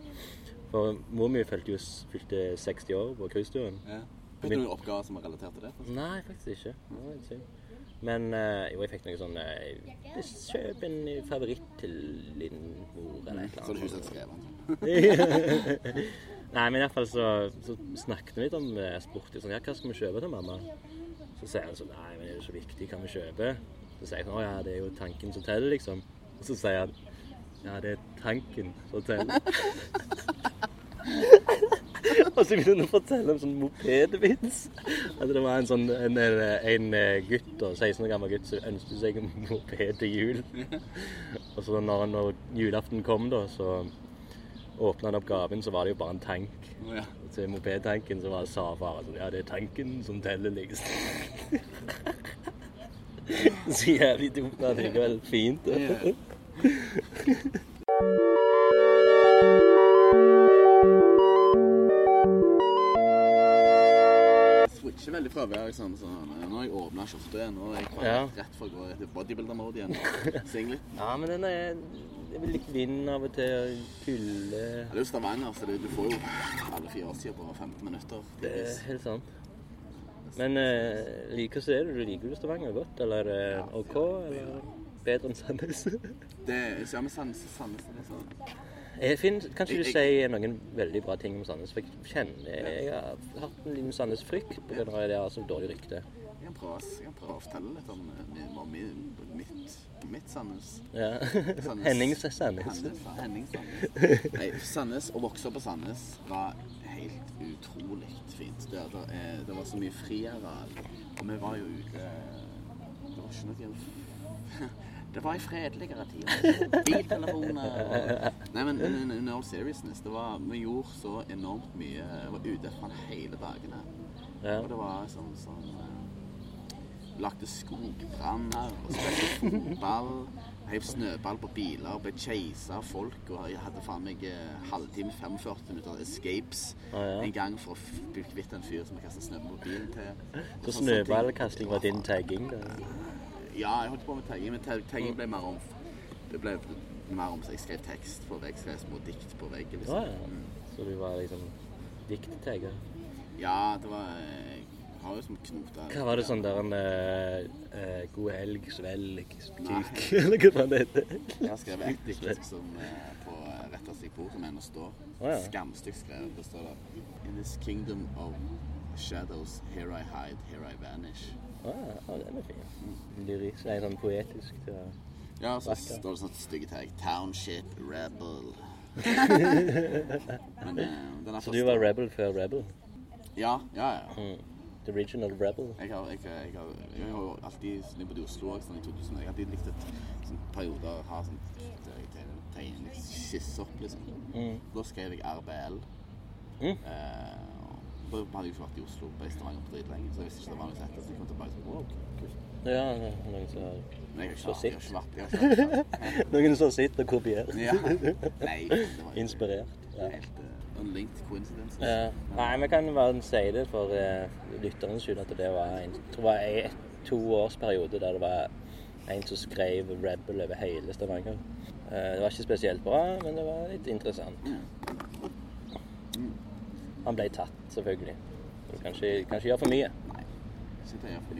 For mor mi fylte jo 60 år på cruiseturen. Ja. Fikk du noen oppgaver som var relatert til det? Nei, faktisk ikke. Det var. Men eh, jo, jeg fikk noe sånn uh, Kjøp en favoritt til din mor, eller et eller Så du huset skrev skrevet. Nei, men fall så, så snakket vi litt om eh, sport. Sånn, ja, hva skal vi kjøpe til mamma? Så sier han sånn Nei, men er det så viktig hva vi kjøper? Så sier jeg sånn Å ja, det er jo tanken som teller, liksom. Og så sier han Ja, det er tanken som teller. Og så begynner han å fortelle en sånn mopedvits. At det var en sånn en, en gutt, da, 16 år gammel gutt som ønsket seg en moped til jul. Og så når, når julaften kom, da, så åpna han opp gaven, så var det jo bare en tank. Oh, ja. Til mopedtanken så var det sa far sånn Ja, det er tanken som teller, liksom. Så jævlig dumt, men likevel fint. Yeah. Switcher veldig fra å være sånn, sånn Nå har jeg åpna skjorta igjen. Nå er jeg klar, Ja. rett for å gå i bodybuilder-mode igjen. Singlet. Ja, men den er Det er vel litt vind av og til, kulde Det er jo Stavanger, så det, du får jo alle fire årstider på 15 minutter. Det er helt sant. Men eh, liker så er det, du liker du Stavanger godt, eller er det OK, eller bedre enn Sandnes? Det er ja, med Sandnes, Sandnes er sånn. Jeg finner, kan ikke du si noen veldig bra ting om Sandnes? For jeg kjenner jeg har hatt en liten Sandnes-frykt pga. det har så dårlig rykte. Kan prøve, jeg kan prøve å fortelle litt om eh, om mitt, mitt Sandnes. Ja. Sandnes. Hennings er Sandnes, ja, Henning Sandnes. Nei, Sandnes, Å vokse opp på Sandnes var helt utrolig fint. Det, det, er- det var så mye friareal. Og vi var jo ute Det var ikke noe Det var i fredeligere tider. Biltelefoner og Nei, men in, all seriousness, det var, vi gjorde så enormt mye. Jeg var ute hele dagene. Ja. Og det var sånn sånn eh, Lagde skogbranner og spilte fotball. Heiv snøball på biler, ble chasa av folk. Og jeg hadde faen meg eh, halvtime, 45 minutter escapes ah, ja. en gang for å bli kvitt en fyr som jeg kastet snøball på bilen til. Så sånne snøballkasting var din tagging? da? Ja, jeg holdt på med tagging, men tagging ble mer om Det ble mer om så jeg skrev tekst på vegg, skrev små dikt på veggen. Liksom. Liksom. ja. Så du var liksom dikttagger? Ja, det var Jeg har jo som knoter Hva var det sånn der en uh, eh, God helg, svelg, kuk Eller hva faen det heter? Jeg har skrevet et dikt som uh, på rett retta seg bord som ennå står. Å, ja. Skamstygt skrevet. Det står der In this kingdom of shadows, here I hide, here I vanish. Ah, ja, den er fin. Lyrisk, nei, sånn poetisk. til å- Ja, så Vakker. står det sånn stygge tag. Township rebel. Men uh, Så du var rebel før rebel? Ja, ja, ja. Mm. The original rebel? Jeg har, jeg, jeg, har, jeg har jo alltid jeg bodde i Oslo også, sånn i 2000, jeg har alltid likt et sånn periode å ha sånn tegne skisse opp, liksom. Mm. Da skrev jeg RBL. Mm. Eh, da hadde jeg ikke vært i Oslo på i Stavanger på dritlenge, så jeg visste ikke det var noe sett. Så jeg kom tilbake sånn, wow, kult. Ja, noen som har har Så ikke, sitt. ikke har ikke Noen som sitter og kopiert. ja. Nei, det var Inspirert. Ja. helt uh, unlinked coincidence. Ja. Nei, vi kan bare si det for uh, lytterens skyld at det var en tror jeg, et, to års periode der det var en som skrev Rebel over hele Stavanger. Uh, det var ikke spesielt bra, men det var litt interessant. Han ble tatt, selvfølgelig. Du kan ikke, kan ikke gjøre for mye.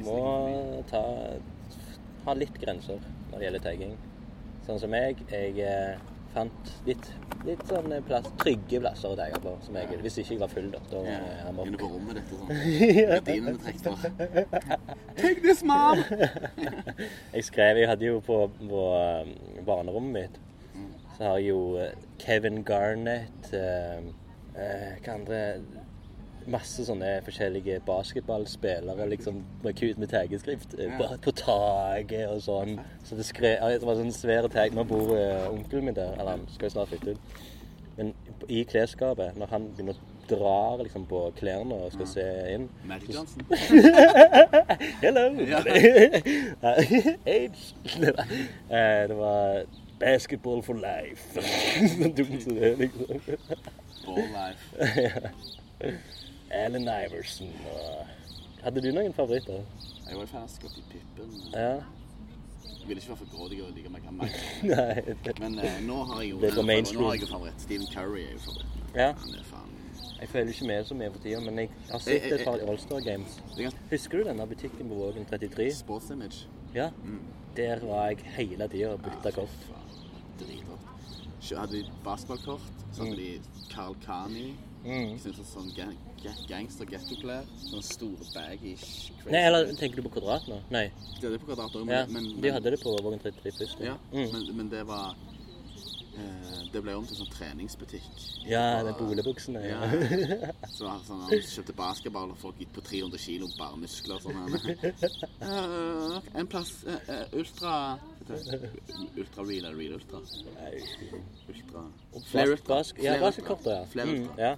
Må ta, ha litt grenser når det gjelder tagging. Sånn som jeg, jeg eh, fant litt, litt sånn plass, trygge plasser å deige på. Som jeg, hvis ikke jeg var full, da. Da Ja, Inne på rommet ditt og sånn. Gardinene trukket for. Take this, mom! Jeg skrev, jeg hadde jo på, på um, barnerommet mitt, så har jeg jo eh, Kevin Garnett, eh, eh, hva andre Masse sånne forskjellige basketballspillere liksom, med, kut med taggeskrift eh, Ja. på taket og sånn. Så det, skrev, det var sånn svære tag. Nå bor uh, onkelen min der, eller han skal jo snart flytte ut. Men i klesskapet, når han begynner å dra liksom, på klærne og skal se inn Magic Johnson. Hello! Age! Eh, det var Basketball for life. Så dumt som det er, liksom. Ball life. Allen Iverson og Hadde du noen favoritter? Jeg var fan av Scottie Pippen. Ja? Jeg ville ikke være for grådig og like meg gammel. Men uh, nå har jeg jo Det er for. Nå har jeg favoritt. Stephen Curry er jo favoritt. Ja. Han er faen Jeg føler ikke med så mye for tida, men jeg har sett et par All-Star Games. Er Husker du denne butikken på Vågen 33? sports image. Ja. Mm. Der var jeg hele tida og bytta kort. Dritrått. Hadde de basketballkort. Så hadde de Carl Kani. Mm. Sånn, sånn ga- ga- gangster-gettoklær. Sånne store baggish. crazy- Nei, eller tenker du på Kvadrat nå? Nei. Det er det på kvadrat også, Ja, men, men, de hadde det på Vågen 33 først. Ja, Mm. men, men det var eh, Det ble om til sånn treningsbutikk. Ja, den boligbuksen, bolebuksene. Ja. Ja. Så var sånn, Han kjøpte basketball, og folk gikk på 300 kilo, bare muskler. Sånn, Eh, en plass uh, Ultra Ultra real eller real ultra? Nei, Ultra Flere ultra. bas- Ja, Flere basketkorter, ja. Flere Mm, ultra. ja.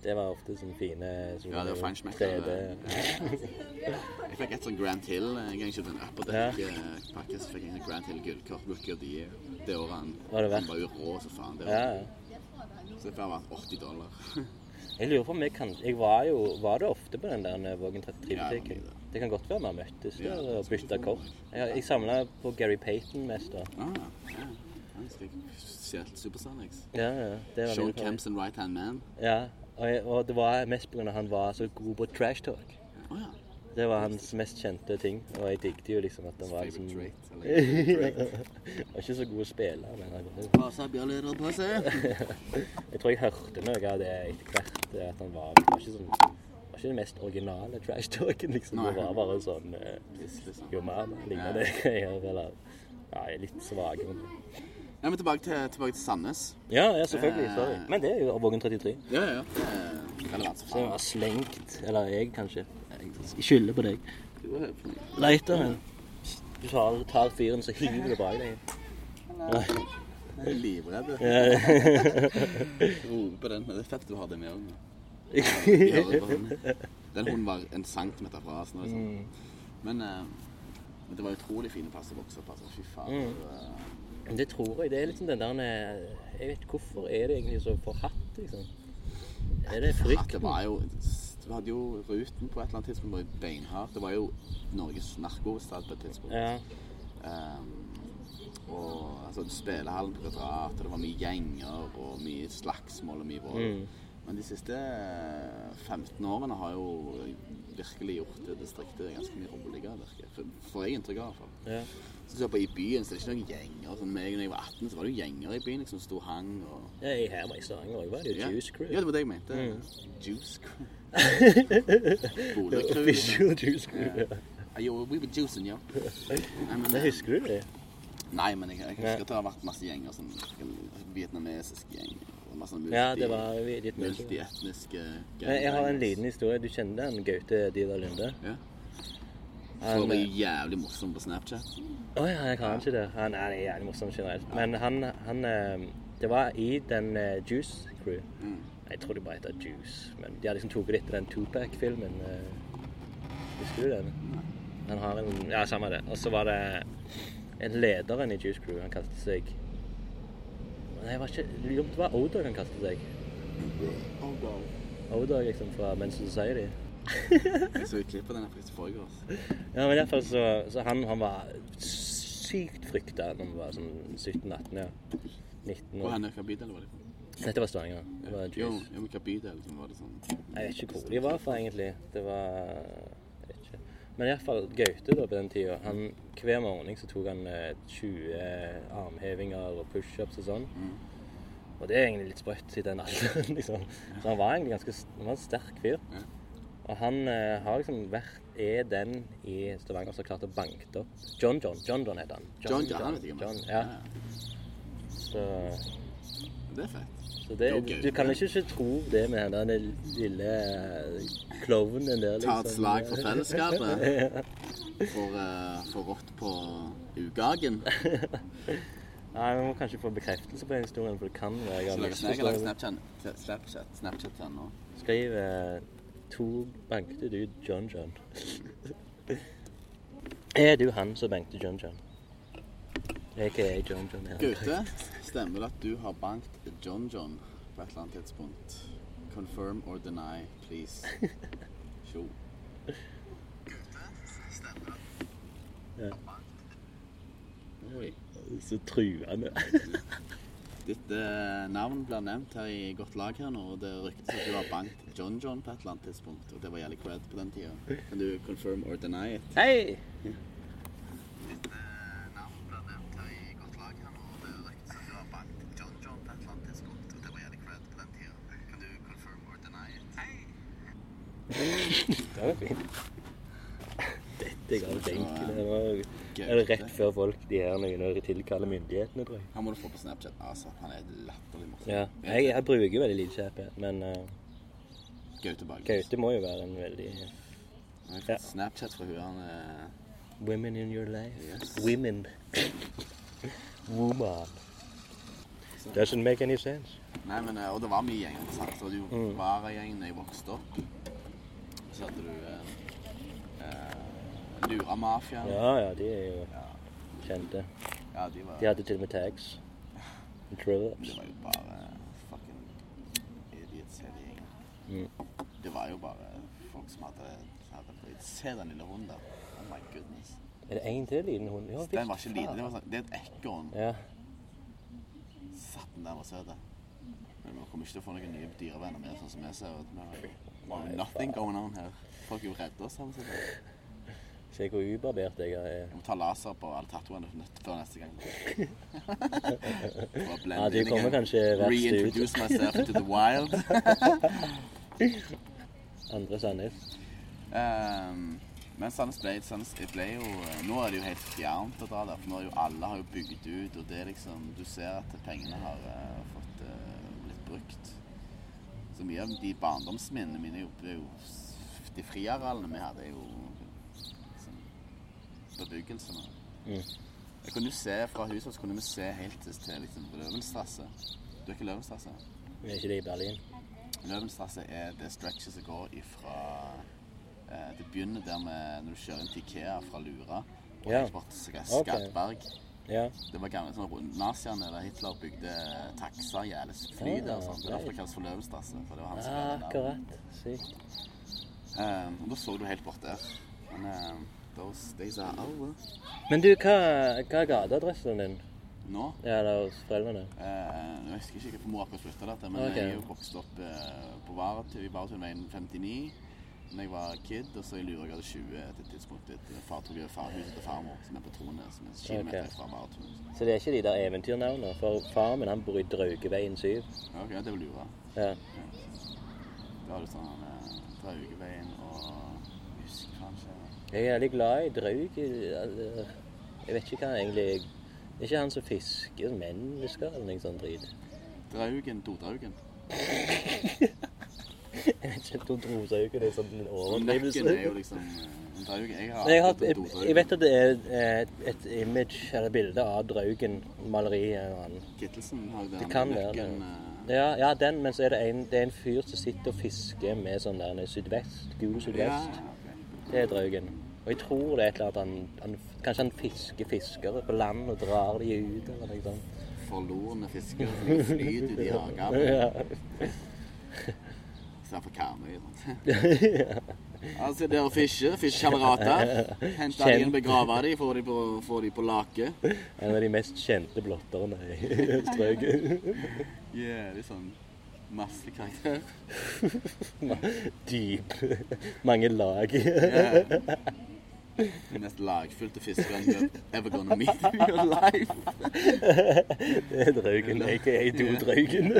Det var ofte sånne fine sånne Ja, det var feinschmecker. 3D. Jeg fikk et sånn Grand Hill en gang jeg kjøpte en Upper Deck-pakke. Så fikk jeg en Grand Hill gullkort, Rookie of the Year. Det året han, Var det han var jo rå som faen. Det var, ja. Så det var verdt 80 dollar. Jeg lurer på om jeg kan Jeg var jo Var det ofte på den der Vågen 33-butikken? det Det kan godt være vi har møttes Ja, og bytta kort. Jeg, jeg samla på Gary Payton mest da. Ah, ja. Spesielt Supersonics. Ja, ja. Sean Camps and Right Hand Man. Ja, og, jeg, og det var mest pga. han var så god på trash talk. Oh, ja. Det var hans mest kjente ting, og jeg digget jo liksom at han var liksom Han var ikke så god å spille, men han på. Jeg tror jeg hørte noe av det etter hvert, at han var, var ikke sånn var ikke den mest originale trash talken, liksom. Det var bare sånn eh, Liksom. Jo mer ligner det jeg gjør, eller Ja, jeg er litt svak. Ja, men tilbake til, tilbake til Sandnes. Ja, ja, selvfølgelig. Eh. Sorry. Men det er jo Vågen 33. Ja, ja. Det er relevant Så jeg faen. slengt Eller jeg, kanskje. Jeg skylder på deg. Leiter men. Du tar, tar fyren, så hiver du bak deg. Nei. Jeg er livredd. Roper på den. Det er fett du har det med òg. Den hunden var en centimeter fra oss. Liksom. Men, eh, det var utrolig fine plasser å vokse opp. Altså. Fy faen. Mm. Det tror jeg. Det er liksom den der eh, Jeg vet hvorfor er det egentlig så forhatt, liksom. Er det frykten? frykt? det var jo Du hadde jo Ruten på et eller annet tidspunkt var jo beinhardt. Det var jo Norges narkohovedstad på et tidspunkt. Ja. Um, og altså, spillehallen på Kvadrat, og det var mye gjenger og mye slagsmål og mye vold. Mm. Men de siste eh, 15 årene har jo virkelig gjort det distriktet ganske mye roligere, virker Får jeg inntrykk av, i hvert fall. ja. Så på I byen så er det ikke noen gjenger. Sånn, meg, når jeg var 18, så var det jo gjenger i byen liksom, som sto hang. og... ja jeg her var i Stavanger òg, var det jo Ja. Juice Crew. Ja, det var det jeg mente. Mm. Juice crew. Official Juice Crew. Ja. Jo, we were juicing, ja. Nei, men, Det husker du det? Nei, men jeg, jeg husker at det har vært masse gjenger. Sånn vietnamesiske gjenger. Multi, Ja, det var litt multietniske Men Jeg har en liten historie. Du kjenner han Gaute Didar Lunde? Ja. Han- er var jævlig morsom på Snapchat. Å ja, jeg kan ikke det. Han er jævlig morsom generelt. Men han, han eh, Det var i den eh, Juice Crew. Mm. Jeg tror det bare heter Juice. Men de har liksom tatt etter den Tupac-filmen. eh, Husker du den? Han har en Ja, samme det. Og så var det en lederen i Juice Crew. Han kalte seg Nei, var ikke Det var Odog han kalte seg. Oh. Odog liksom fra Men's Society. Jeg så et klipp av den faktisk forrige år. Ja, men i hvert fall så, så han, han var sykt frykta når han var sånn 17-18, ja. 19 Hvor år. henne, hva bydel var det fra? Dette var Stavanger. Det var Jo, jo, hva bydel var det sånn? Jeg vet ikke hvor de var fra, egentlig. Det var jeg vet ikke. Men iallfall Gaute da på den tida. Han, hver morgen så tok han eh, 20 armhevinger og pushups og sånn. Mm. Og det er egentlig litt sprøtt i den alderen, liksom. Så han var egentlig ganske han var en sterk fyr. Ja. Og han eh, har liksom vært er den i Stavanger som har klart å banke opp John John. John John heter han. John John, han vet jeg om. John, ja. Så, Det er fett. så det, Jo, gøy. du kan ikke ikke tro det med den der lille eh, klovnen der. Ta et liksom. slag for fellesskapet. ja. For, uh, for rått på ugagen. Nei, Vi må kanskje få bekreftelse på den historien, for det kan være Så har jeg lager misforstått. Snapchat, Snapchat, Snapchat til han nå. Skriv eh, to bankte du John John. er du han som bankte John John? Aka John John. her. Gaute, stemmer det at du har bankt John John på et eller annet tidspunkt? Confirm or deny, please. Tjo. Ja. Oi. Så truende. ditt eh, navn blir nevnt her i godt lag her nå. og Det ryktes at du har banket John John på et eller annet tidspunkt. Og det var jævlig cred på den tida. Kan du confirm or deny it? Hei! Ja. Det var fint. Dette ga jo benken. Gaute. er det rett før folk de her når de tilkaller myndighetene, tror jeg. Han må du få på Snapchat. Altså, han er latterlig morsom. Ja. Jeg, jeg bruker veldig lite kjærlighet, men uh, Gaute Bagge. Gaute må jo være en veldig uh, Ja. Snapchat fra hun han er Women in your life. Yes. Women. Woman. Doesn't make any sense. Nei, men Og det var mye gjenger. sant? Det var jo Mm. Vara-gjengen da jeg vokste opp. Så hadde du eh, eh, Lura-mafiaen. Ja, ja, de er jo Ja. kjente. ja, de var De hadde til og med tags. Det var jo bare fucking idiots hele gjengen. Mm. Det var jo bare folk som hadde, hadde blitt Se den lille hunden der. Oh my goodness. Er det en til liten hund? Ja, Den var ikke liten. Det, var sånn, det er et ekorn. Ja. Satt den var søt. Men vi kommer ikke til å få noen nye dyrevenner med, sånn som jeg ser ut. Vi vi nothing going on her. Folk er jo redde oss. Her, Se hvor ubarbert jeg er. jeg må ta laser på alle tatoene før neste gang. Ja, de kommer kanskje verst ut. Reintroduce myself to the wild. Andre Sandnes. Um, men Sandnes ble, Sandnes ble jo Nå er det jo helt fjernt å dra der. For nå er jo alle har jo bygd ut, og det er liksom Du ser at pengene har uh, fått uh, blitt brukt. Så mye av de barndomsminnene mine er jo, De friarealene vi hadde, er jo bebyggelsene. Mm. Jeg kunne jo se Fra huset så kunne vi se helt til, liksom, Løvenstrasse. Du er ikke Løvenstrasse? Er ikke det i Berlin? Løvenstrasse er det stretchet som går ifra eh, Det begynner der med når du kjører inn til Ikea fra Lura. Og Ja. bort til. Skatberg. Ja. Det var gamle sånn Naziene eller Hitler bygde jævlig fly Ah, der. og sånn. Det er derfor det kalles for Løvenstrasse. For det var han som redde. Akkurat. Sykt. Eh, og da så du helt bort der. Men eh, those days are over. Men du, hva, hva er gateadressen din? Nå Ja, eller hos foreldrene? eh, Jeg husker ikke, hvor mor akkurat flytta dette, men okay. jeg er jo vokst opp eh, på Varetu, i Varetunveien 59 da jeg var kid, og så i Luregade 20 til et tidspunkt. Et far tok over farhuset til farmor, som er på Trone, som er kilometer Ok. fra Varetu. Så det er ikke de der eventyrnavnene? For far min han bor i Draugeveien 7. Ja, ok, det er vel Lura. Ja. Da har du sånn eh, Draugeveien og jeg husker kanskje Jeg er veldig glad i draug. Jeg vet ikke hva han egentlig er. Det er ikke han som fisker mennesker eller noe sånt drit. Draugen, Dodraugen. Jeg vet ikke om dodraugen er sånn en overdrivelse. Nøkken er jo liksom eh, en draug. Jeg har jeg, har, jeg, jeg vet at det er et, et image eller bilde av Draugen, maleri eller annet. Kittelsen har Det den kan være det. eh, Ja, ja, den, men så er det en, det er en fyr som sitter og fisker med sånn der sydvest, gul sydvest. ja, okay. Det er Draugen. Og jeg tror det er et eller annet han, han Kanskje han fisker fiskere på land og drar de ut eller noe sånt. Forlorne fiskere som flyter ut i hagen. Ja. Istedenfor Karmøy. sant? Altså, det og fiske, fiskekamerater. Hente de inn, begrave de, få de på, få de på lake. En av de mest kjente blotterne i strøket. Yeah, det er sånn masse karakter. Dyp. Mange lag. Yeah. Den mest lagfylte fiskeren you're ever gonna meet in your life. Det er Draugen, aka Do-Draugen.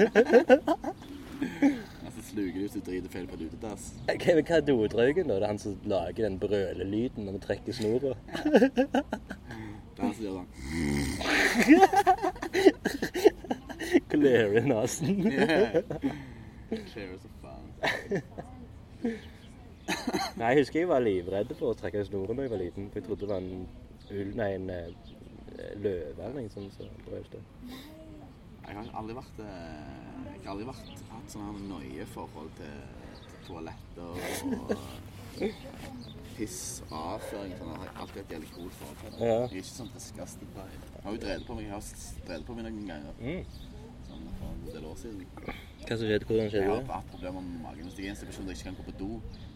Altså, sluker du hvis du driter feil på et utedass. Hva hva er Do-Draugen, da? Det er han som lager den brølelyden når vi trekker snora. Det er han som gjør sånn. Clearer nesen. Yeah. Clear as faen. Nei, jeg husker jeg var livredd for å trekke snoren da jeg var liten. For jeg trodde det var en ull, nei, en eh, løve eller noe sånt som brølte. Jeg har aldri vært eh, Jeg har aldri vært, hatt sånn her nøye forhold til, til toaletter og piss og avføring. Sånn. Jeg har alltid hatt jævlig cool forhold til det. Ja. Jeg er ikke sånn it. Jeg har jo drevet på meg, jeg har drevet på meg noen ganger. Mm. For en del år siden. Hva som skjedde? Hvordan skjedde Jeg skjedde har det? hatt problemer med magen. Hvis jeg er i en situasjon der jeg ikke kan gå på do,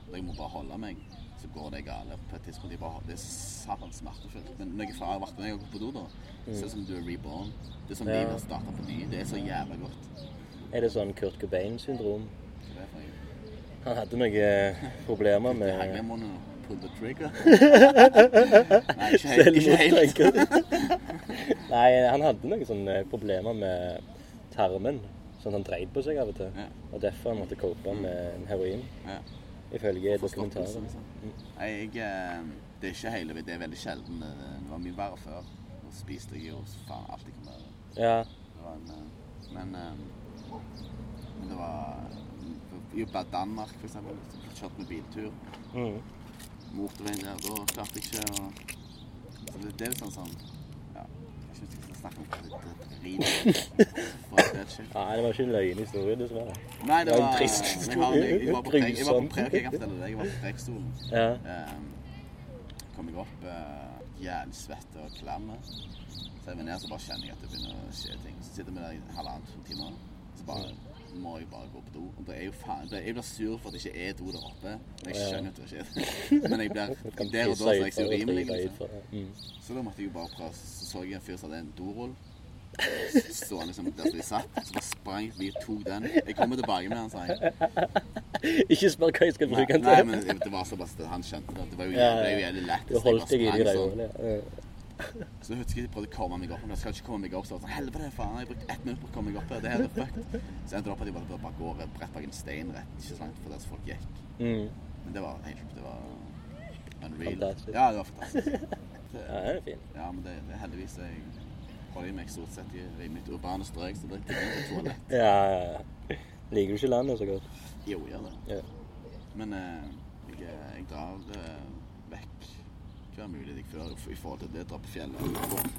og jeg må bare holde meg, så går det galt på et tidspunkt. Jeg bare, det er satans smertefullt. Men når jeg har vært med og gått på do, da, så er det som du er reborn. Det er som Ja. livet har starta på ny. Det er så jævla godt. Er det sånn Kurt Cobain-syndrom? Det jeg Han hadde noen eh, problemer Det med pull the trigger. Nei, ikke helt. Ikke helt. Nei, han hadde noen sånne problemer med tarmen. Sånn at han dreide på seg av og til. Ja. Og derfor han måtte cope med heroin. Ja. Ifølge dokumentarer. liksom. Nei, jeg eh, Det er ikke hele Det er veldig sjelden. Det det var mye verre før. Da spiste jeg jo faen alt jeg kunne. Ja. En, eh, men, eh, men det var I Danmark, for eksempel. Kjørt med biltur. Mm. Motorveien der. Da klarte jeg ikke å Så det, det er litt sånn sånn Ja. Jeg syns ikke vi skal snakke om det er ikke Nei, det var ikke en løgnhistorie, dessverre. Nei, det Det var en trist historie. jeg, jeg var på jeg var på Grusom. prek, jeg var på Prekestolen. Ja. Um, kom jeg opp uh, jævlig svett og klam. Så jeg var ned, så bare kjenner jeg at det begynner å skje ting. Så sitter vi der i halvannen to timer. Så bare må jeg bare gå på do. Og det er jo faen, det- Jeg blir sur for at det ikke er do der oppe. Jeg skjønner at det ikke er det. Men jeg blir, der og da så er jeg så urimelig. Liksom. Mm. Så da måtte jeg jo bare prøve. Så så jeg en fyr som hadde en dorull. Så han liksom der som de satt. Så bare sprang jeg forbi og tok den. Jeg kommer tilbake med den, sa jeg. Ikke spør hva jeg skal bruke den nei, men det var såpass at han skjønte det. Det var jo Ja, ja. jævlig lett. Du holdt deg i de sprang der sånn. Så husker jeg prøvde å komme meg opp, men jeg skal ikke komme meg opp. Så sånn, helvete, faen, jeg har brukt ett minutt på å komme meg opp. Det her er fucked. Så endte det opp at jeg bare, bare går rett bak en stein rett, ikke så langt for der folk gikk. Mm. Men det var helt, det var unreal. Fantastisk. Ja, det var fantastisk. Det, Ja, det er fin. ja, men det, det er heldigvis jeg meg stort sett i, mitt urbane strøk, så drikker jeg på toalett. Ja, ja, ja. Liker du ikke landet så godt? Jo, gjør det. Ja. Men eh, jeg, jeg drar eh, vekk hver mulighet jeg før i forhold til det, dra på fjellet.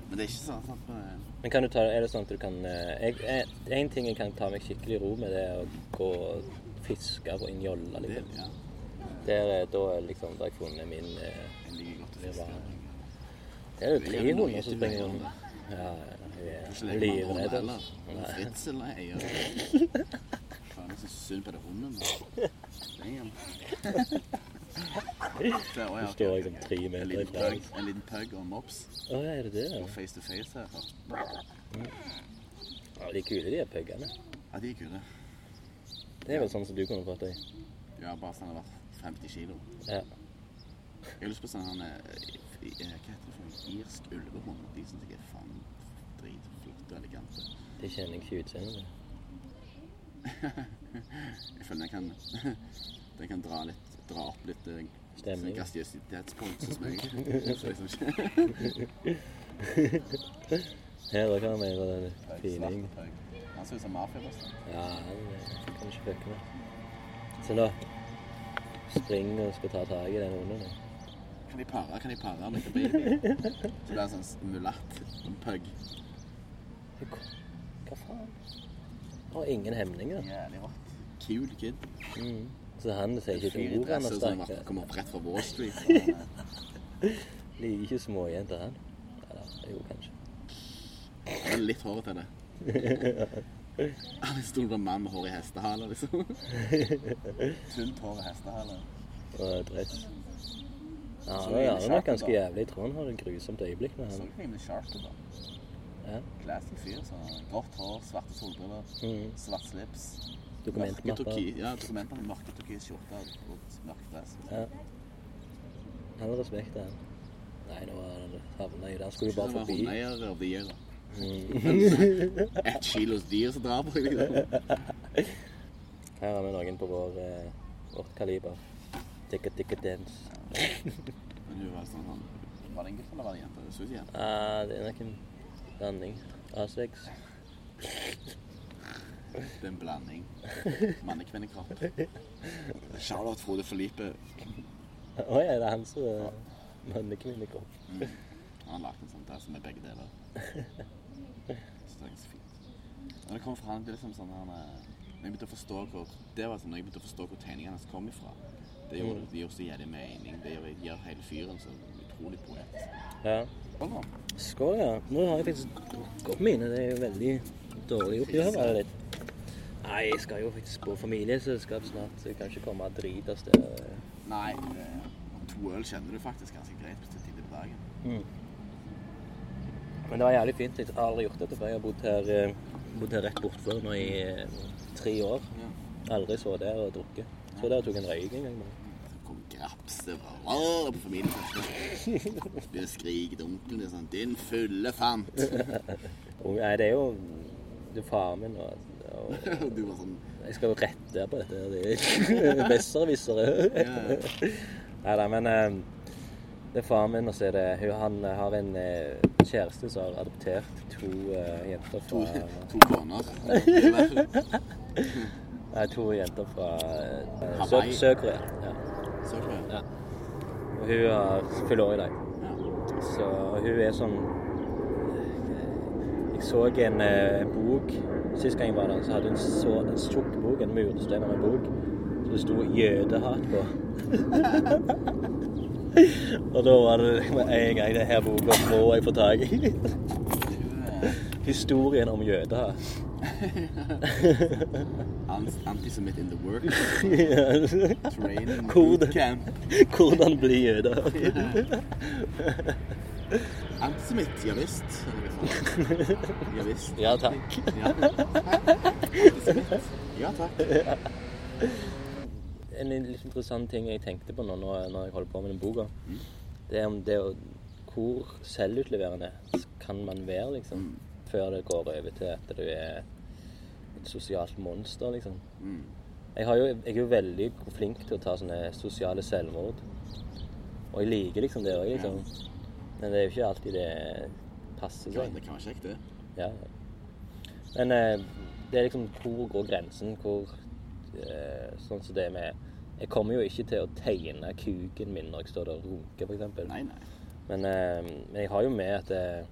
Men det er ikke sånn at men, Men kan du ta, er det sånn at du kan eh, jeg, jeg, En ting jeg kan ta meg skikkelig ro med, det er å gå og fiske på en jolle. det, Liksom. ja, Der, er- da er liksom, har jeg funnet min eh, jeg liker godt å Det fiske. Det er jo Det er tre noe hunder som springer rundt. Ja, ja, jeg andre livredd. Fritzel er eier. Faen, det er så synd på det hunden. Ja, Du står ok, liksom tre meter ifra. en liten pug og mops. Å, ja, er det det? Og face to face her. Ja, de er kule, de puggene. Ja, de er kule. Det er vel sånn som du kunne fått deg. Ja, bare sånn det har vært 50 kilo. Ja. Jeg har lyst på sånn eh, Hva heter det for en Irsk ulvehund. De syns jeg er elegante. De kjenner jeg ikke utseendet. Jeg føler den kan Den kan dra litt Dra opp litt eh, Stemning. Gastiøsitetspunkt hos meg. Så liksom ikke Her kan vi en fining. Han ser ut som mafiabossen. Ja, han kan ikke fucke med. Se nå springer og skal ta tak i den hunden. Kan de pare? Kan de pare med baby? Så blir han sånn mulatt. En pug. Hva faen? Har ingen hemninger. Jævlig rått. Kul kid. Mm. Så han sier ikke et ord, han har og snakket. kommer opp rett fra Wall Street. og er- Liker ikke småjenter, han. Eller jo, kanskje. Han er litt håret til det. Han er stor på en mann med hår i hestehale, liksom. Tynt hår i hestehale. Og dress. Ja, han er nok ganske jævlig. Jeg tror han har et grusomt øyeblikk med Så han. rimelig sharp ut, da. Ja. Fyr. så Grått hår, svarte solbriller, Mm. svart slips. Turki- Ja, dokumenter med mørke turkis skjorte og mørk dress. Ja. Har respekt, han. Nei, nå han havna det. Han skulle jo bare forbi. hundeeier the year, da. Mm. Ett kilos dyr som drar på deg. Her har vi noen på vår, eh, vårt kaliber. Tikka tikka dance. Men hun var sånn Var det en gutt eller var det en jente? Det. Ah, det er nok en blanding. A6. Det er en blanding. Mannekvinnekropp. Charlotte Frode Felipe. Å ja, det er han som er mannekvinnekropp. Mm. Han har lagd en sånn der som er begge deler. Så det er ganske fint. Når det kommer fra han, det er liksom sånn han eh, Når jeg begynte å forstå hvor Det var sånn, når jeg begynte å forstå hvor tegningene hans kom ifra. Det gjorde, Mm. det så jævlig mening. Det gjør, gjør hele fyren så utrolig poet. Ja. Skål, ja. Nå har jeg faktisk drukket opp mine. Det er jo veldig dårlig oppgjør. Litt? Nei, jeg skal jo faktisk på familieselskap snart, så jeg kan ikke komme og drite av sted. Nei, det, to øl kjenner du faktisk ganske greit på tidlig på dagen. Mm. Men det var jævlig fint. Jeg har aldri gjort dette før. Jeg har bodd her, eh, bodd her rett bortfor nå i eh, tre år. Ja. Aldri så der og drukket. Så der tok en røyk en gang. bare. Kom fra på familien. Begynner å skrike til onkelen din sånn 'Din fulle fant'. Nei, det er jo det er faren min og, og Du var sånn jeg skal jo rette på dette. Det er besserwissere. Nei da, men eh, det er faren min, og så er det hun, Han har en eh, kjæreste som har adoptert to uh, jenter fra to koner. Nei, to jenter fra uh, Sør-Korea. Ja. Så ikke Ja. Og hun har fyller år i dag. Ja. Så hun er sånn Jeg så en, eh, en bok Sist gang jeg var der, så hadde hun så en tjukk bok, en murstein av en bok, som det sto 'jødehat' på. Og da var det med en gang det her boka må jeg få tak i. Historien om jødehat. Ant- Antisemitt in the work. Training hvordan, Hvordan bli jøde. Antisemitt, ja visst. Ja visst. Ja takk. Ja. Antisemitt. Ja takk. En litt interessant ting jeg tenkte på nå når, når jeg holder på med den boka, Mm. det er om det å Hvor selvutleverende kan man være, liksom? Mm. Før det går over til at du er et sosialt monster, liksom. Mm. Jeg, har jo, jeg er jo veldig flink til å ta sånne sosiale selvmord. Og jeg liker liksom det òg, liksom. Men det er jo ikke alltid det passer seg. det kan være kjekt, det. Ja. Men eh, det er liksom hvor går grensen? Hvor eh, Sånn som det med Jeg kommer jo ikke til å tegne kuken min når jeg står der og runker, f.eks. Men, eh, men jeg har jo med at eh,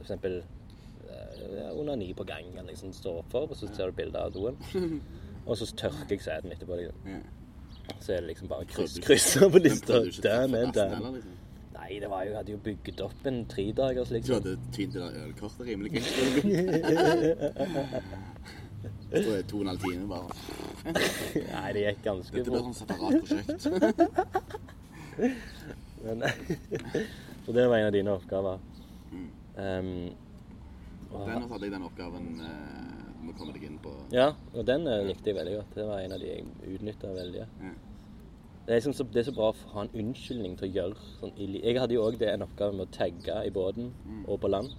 eksempel onani på gangen liksom står for, og så ser du bilde av doen. Og så tørker jeg sæden etterpå. Liksom. Så er det liksom bare du- krysser på lista. Den er den. Nei, det var jo, jeg hadde jo bygget opp en tredagers, Du liksom. hadde tynt det der ølkortet rimelig. Det er to og en halv time bare. Nei, det gikk ganske Dette blir fort. sånn separat prosjekt. Men, så det var en av dine oppgaver. Mm. Og, Den hadde jeg den oppgaven eh, må komme deg inn på ja, og den eh, likte jeg veldig godt. Det var en av de jeg utnytta veldig. Ja. Det er, så, det er så bra å ha en unnskyldning til å gjøre sånn i Jeg hadde jo òg en oppgave med å tagge i båten og på land.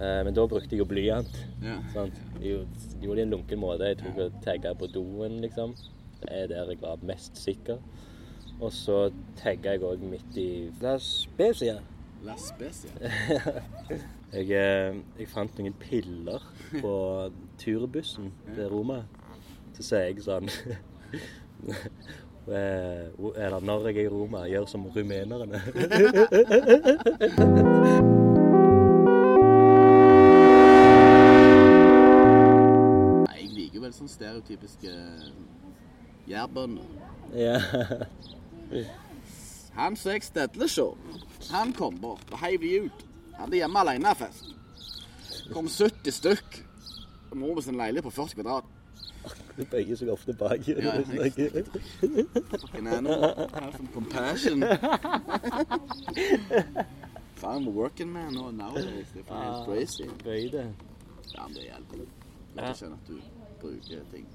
Eh, men da brukte jeg jo blyant. Ja. Sant? Jeg gjorde- det i en lunken måte. Jeg tok og tagga på doen, liksom. Det er der jeg var mest sikker. Og så tagga jeg òg midt i La oss be, sier Jeg, eh, jeg fant noen piller på turbussen til Roma. Så sier jeg sånn Eller når jeg er i Roma, gjør som rumenerne. Jeg liker vel sånn stereotypiske jærbønder. ja. Han som jeg stedler så, han kom bort og heiv de ut. Hadde hjemme alene-fest. Kom 70 stykk. Og Mor med sin leilighet på 40 kvadrat. Du bøyer seg ofte bak. Ja. Have some compassion. Faen, working man nå nowadays. Det er helt crazy. Bøy det. Ja, men det hjelper. Jeg skjønner at du bruker ting.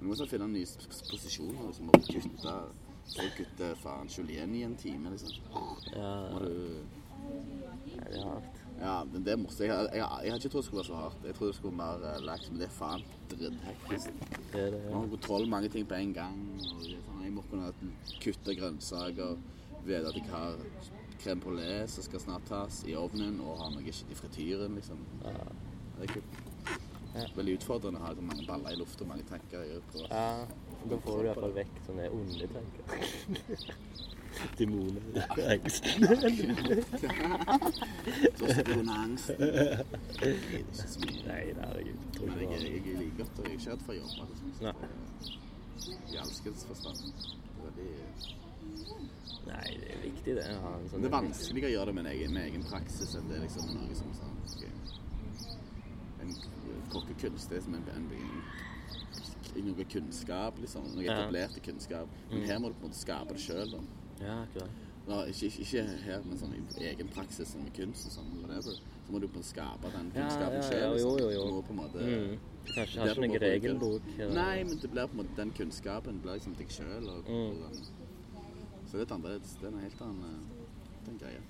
Du må også finne nye s- s- posisjoner. Liksom, og kutte så kutte faen Julien i en time, liksom. Ja, Må du det er hardt. Ja, men det er morsomt. Jeg, jeg, jeg, har ikke trodd det skulle være så hardt. Jeg trodde det skulle være mer uh, lax, men det er faen dritthektisk. Det er det. Man har kontroll mange ting på en gang. Og sånn, jeg må kunne kutte grønnsaker, vite at jeg har crème le som skal snart tas i ovnen, og har noe shit i frityren, liksom. Ja. Det er kult. Ja. Veldig utfordrende å ha mange baller i lufta og mange tanker i hodet. Da får du i hvert fall vekk sånne onde tanker. Demoner. Angst. Angst. Nei, er herregud. Jeg, jeg, liker godt, og jeg er ikke redd for å jobbe. Så Nei. det- I alskens forstand. Nei, det er viktig det. å ha en sånn det er vanskeligere å gjøre det med, egen, med egen praksis enn det er liksom noe som sånn okay. En kokkekunst er som en, en, en, noe kunnskap, liksom. Noe etablerte kunnskap. Men her må du på en måte skape det sjøl. Ja, akkurat. Ikke, ikke, ikke her med sånn egen praksis som med kunst og sånn, whatever. Så må du på en måte skape den kunnskapen ja, ja, ja, jo, jo. Du må på en måte Mm. Kanskje har ikke en noen regelbok? eller- Nei, men det blir på en måte den kunnskapen blir liksom deg sjøl. Mm. så det er litt annerledes. Det er en helt annen, eh, den greia.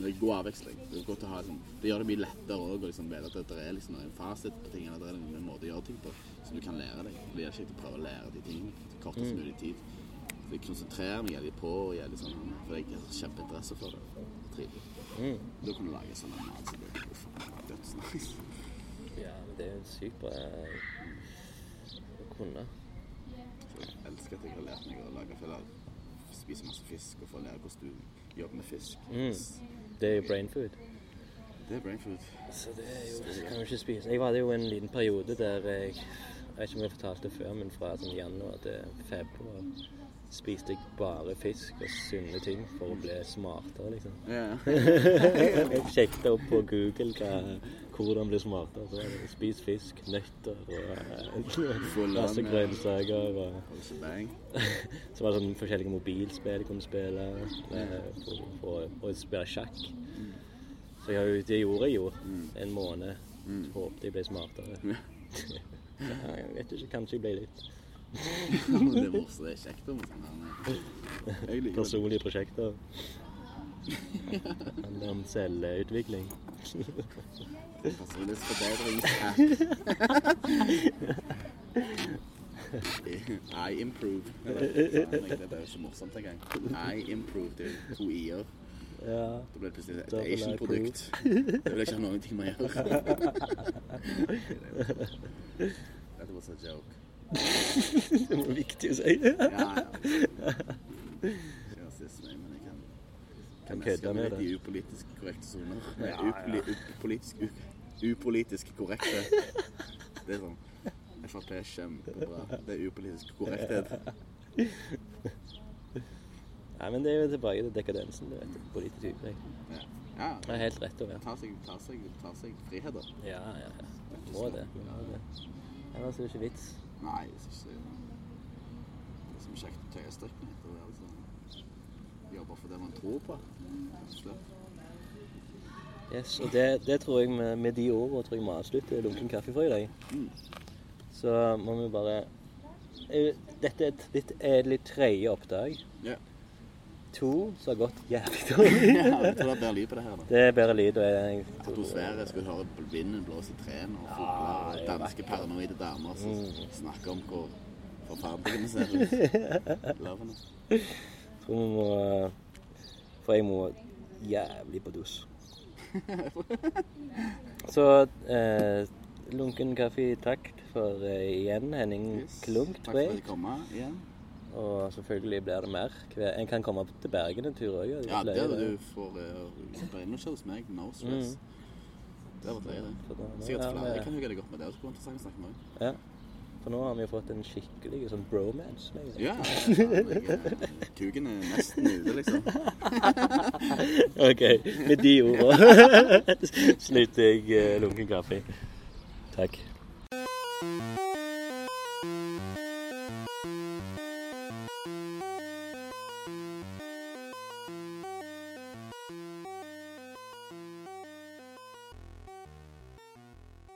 Det er god avveksling. Det, er godt å ha, liksom, det gjør det mye lettere òg å liksom vite at det er liksom en fasit på ting, eller det er en måte å gjøre ting på som du kan lære deg. Det er kjekt å prøve å lære de tingene til kortest Mm. mulig tid. Så jeg konsentrerer meg jævlig på, jævlig sånn, for jeg har kjempeinteresse for det. Trivelig. Mm. Da kan du lage sånn en mat som uff, dødsnice. Ja, men det er jo sykt bra eh, å kunne. Så Jeg elsker at jeg har lært meg å lage eller spise masse fisk og få lære hvordan du jobber med fisk. Mm. Det er jo brain food. Det er brain food. Så det er jo, kan du ikke spise. Jeg hadde jo en liten periode der jeg Jeg vet ikke om jeg fortalte det før, men fra sånn januar til februar spiste jeg bare fisk og sunne ting for å bli smartere, liksom. Ja. jeg sjekket opp på Google hva, hvordan bli smartere. Så det spis fisk, nøtter og Full masse grønnsaker. Og Og så var det sånn forskjellige mobilspill jeg kunne spille eh, for, å spille sjakk. Så jeg, det gjorde jeg jo Mm. en måned. Mm. Håpet jeg ble smartere. Jeg vet ikke, kanskje jeg ble litt. det er også, Det er kjekt om sånn det. Personlige prosjekter. Handler om selvutvikling. Personlighetsforbedringsapp. I improve. Det er jo så morsomt engang. I improve. Er to i-er. Ja. Da ble det plutselig et Asian-produkt. Det vil jeg ikke ha noen ting med å gjøre. Dette var en joke. Det var viktig å si. Ja, ja. Ikke rasisme, men jeg kan Kan meske med litt det. de upolitisk korrekte soner. Ja, ja. upoli- upolitisk, upolitisk korrekte. Det er sånn Frp er kjempebra. Det er upolitisk korrekthet. Nei, men det er jo tilbake til dekadensen, du vet. Politisk utpreg. Ja. ja. Det er helt rett å være. Ta seg, ta seg, ta seg friheter. Ja, ja, ja. Må det. Må det. Ellers er det ikke vits. Nei, det er ikke Det er som kjekt å tøye strikken litt. være litt sånn- Jobbe for det man tror på. Slett. Yes, og det, det tror jeg med, med de ordene tror jeg vi avslutter Lunken kaffe for i dag. Mm. Så må vi bare Eh, Dette er et litt edelig tredje oppdrag. Ja. To som har gått jævlig dårlig. ja, jeg tror det er bedre lyd på det her. da. Det er bedre lyd. og jeg tror- Atmosfære. Skal du høre vinden blåse i trærne og Ja, fugler er danske paranoide damer som Mm. snakker om hvor forferdelige vi ser ut. Tror vi må For jeg må jævlig på dos. Så eh, lunken kaffe, takk for eh, igjen. Henning Yes. Klunk, Takk for at du kom igjen. Og selvfølgelig blir det mer. En kan komme til Bergen en tur òg. Ja, der du får spille noe hos meg. No stress. Det har vært løye, det. Sikkert flere. Jeg kan jo gjøre det godt med det. Det skulle vært interessant å snakke med deg. Ja. For nå har vi jo fått en skikkelig sånn bromance. med Ja. Ja, eh, kuken er nesten ute, liksom. OK, med de ordene slutter jeg eh, lunken kaffe. Takk.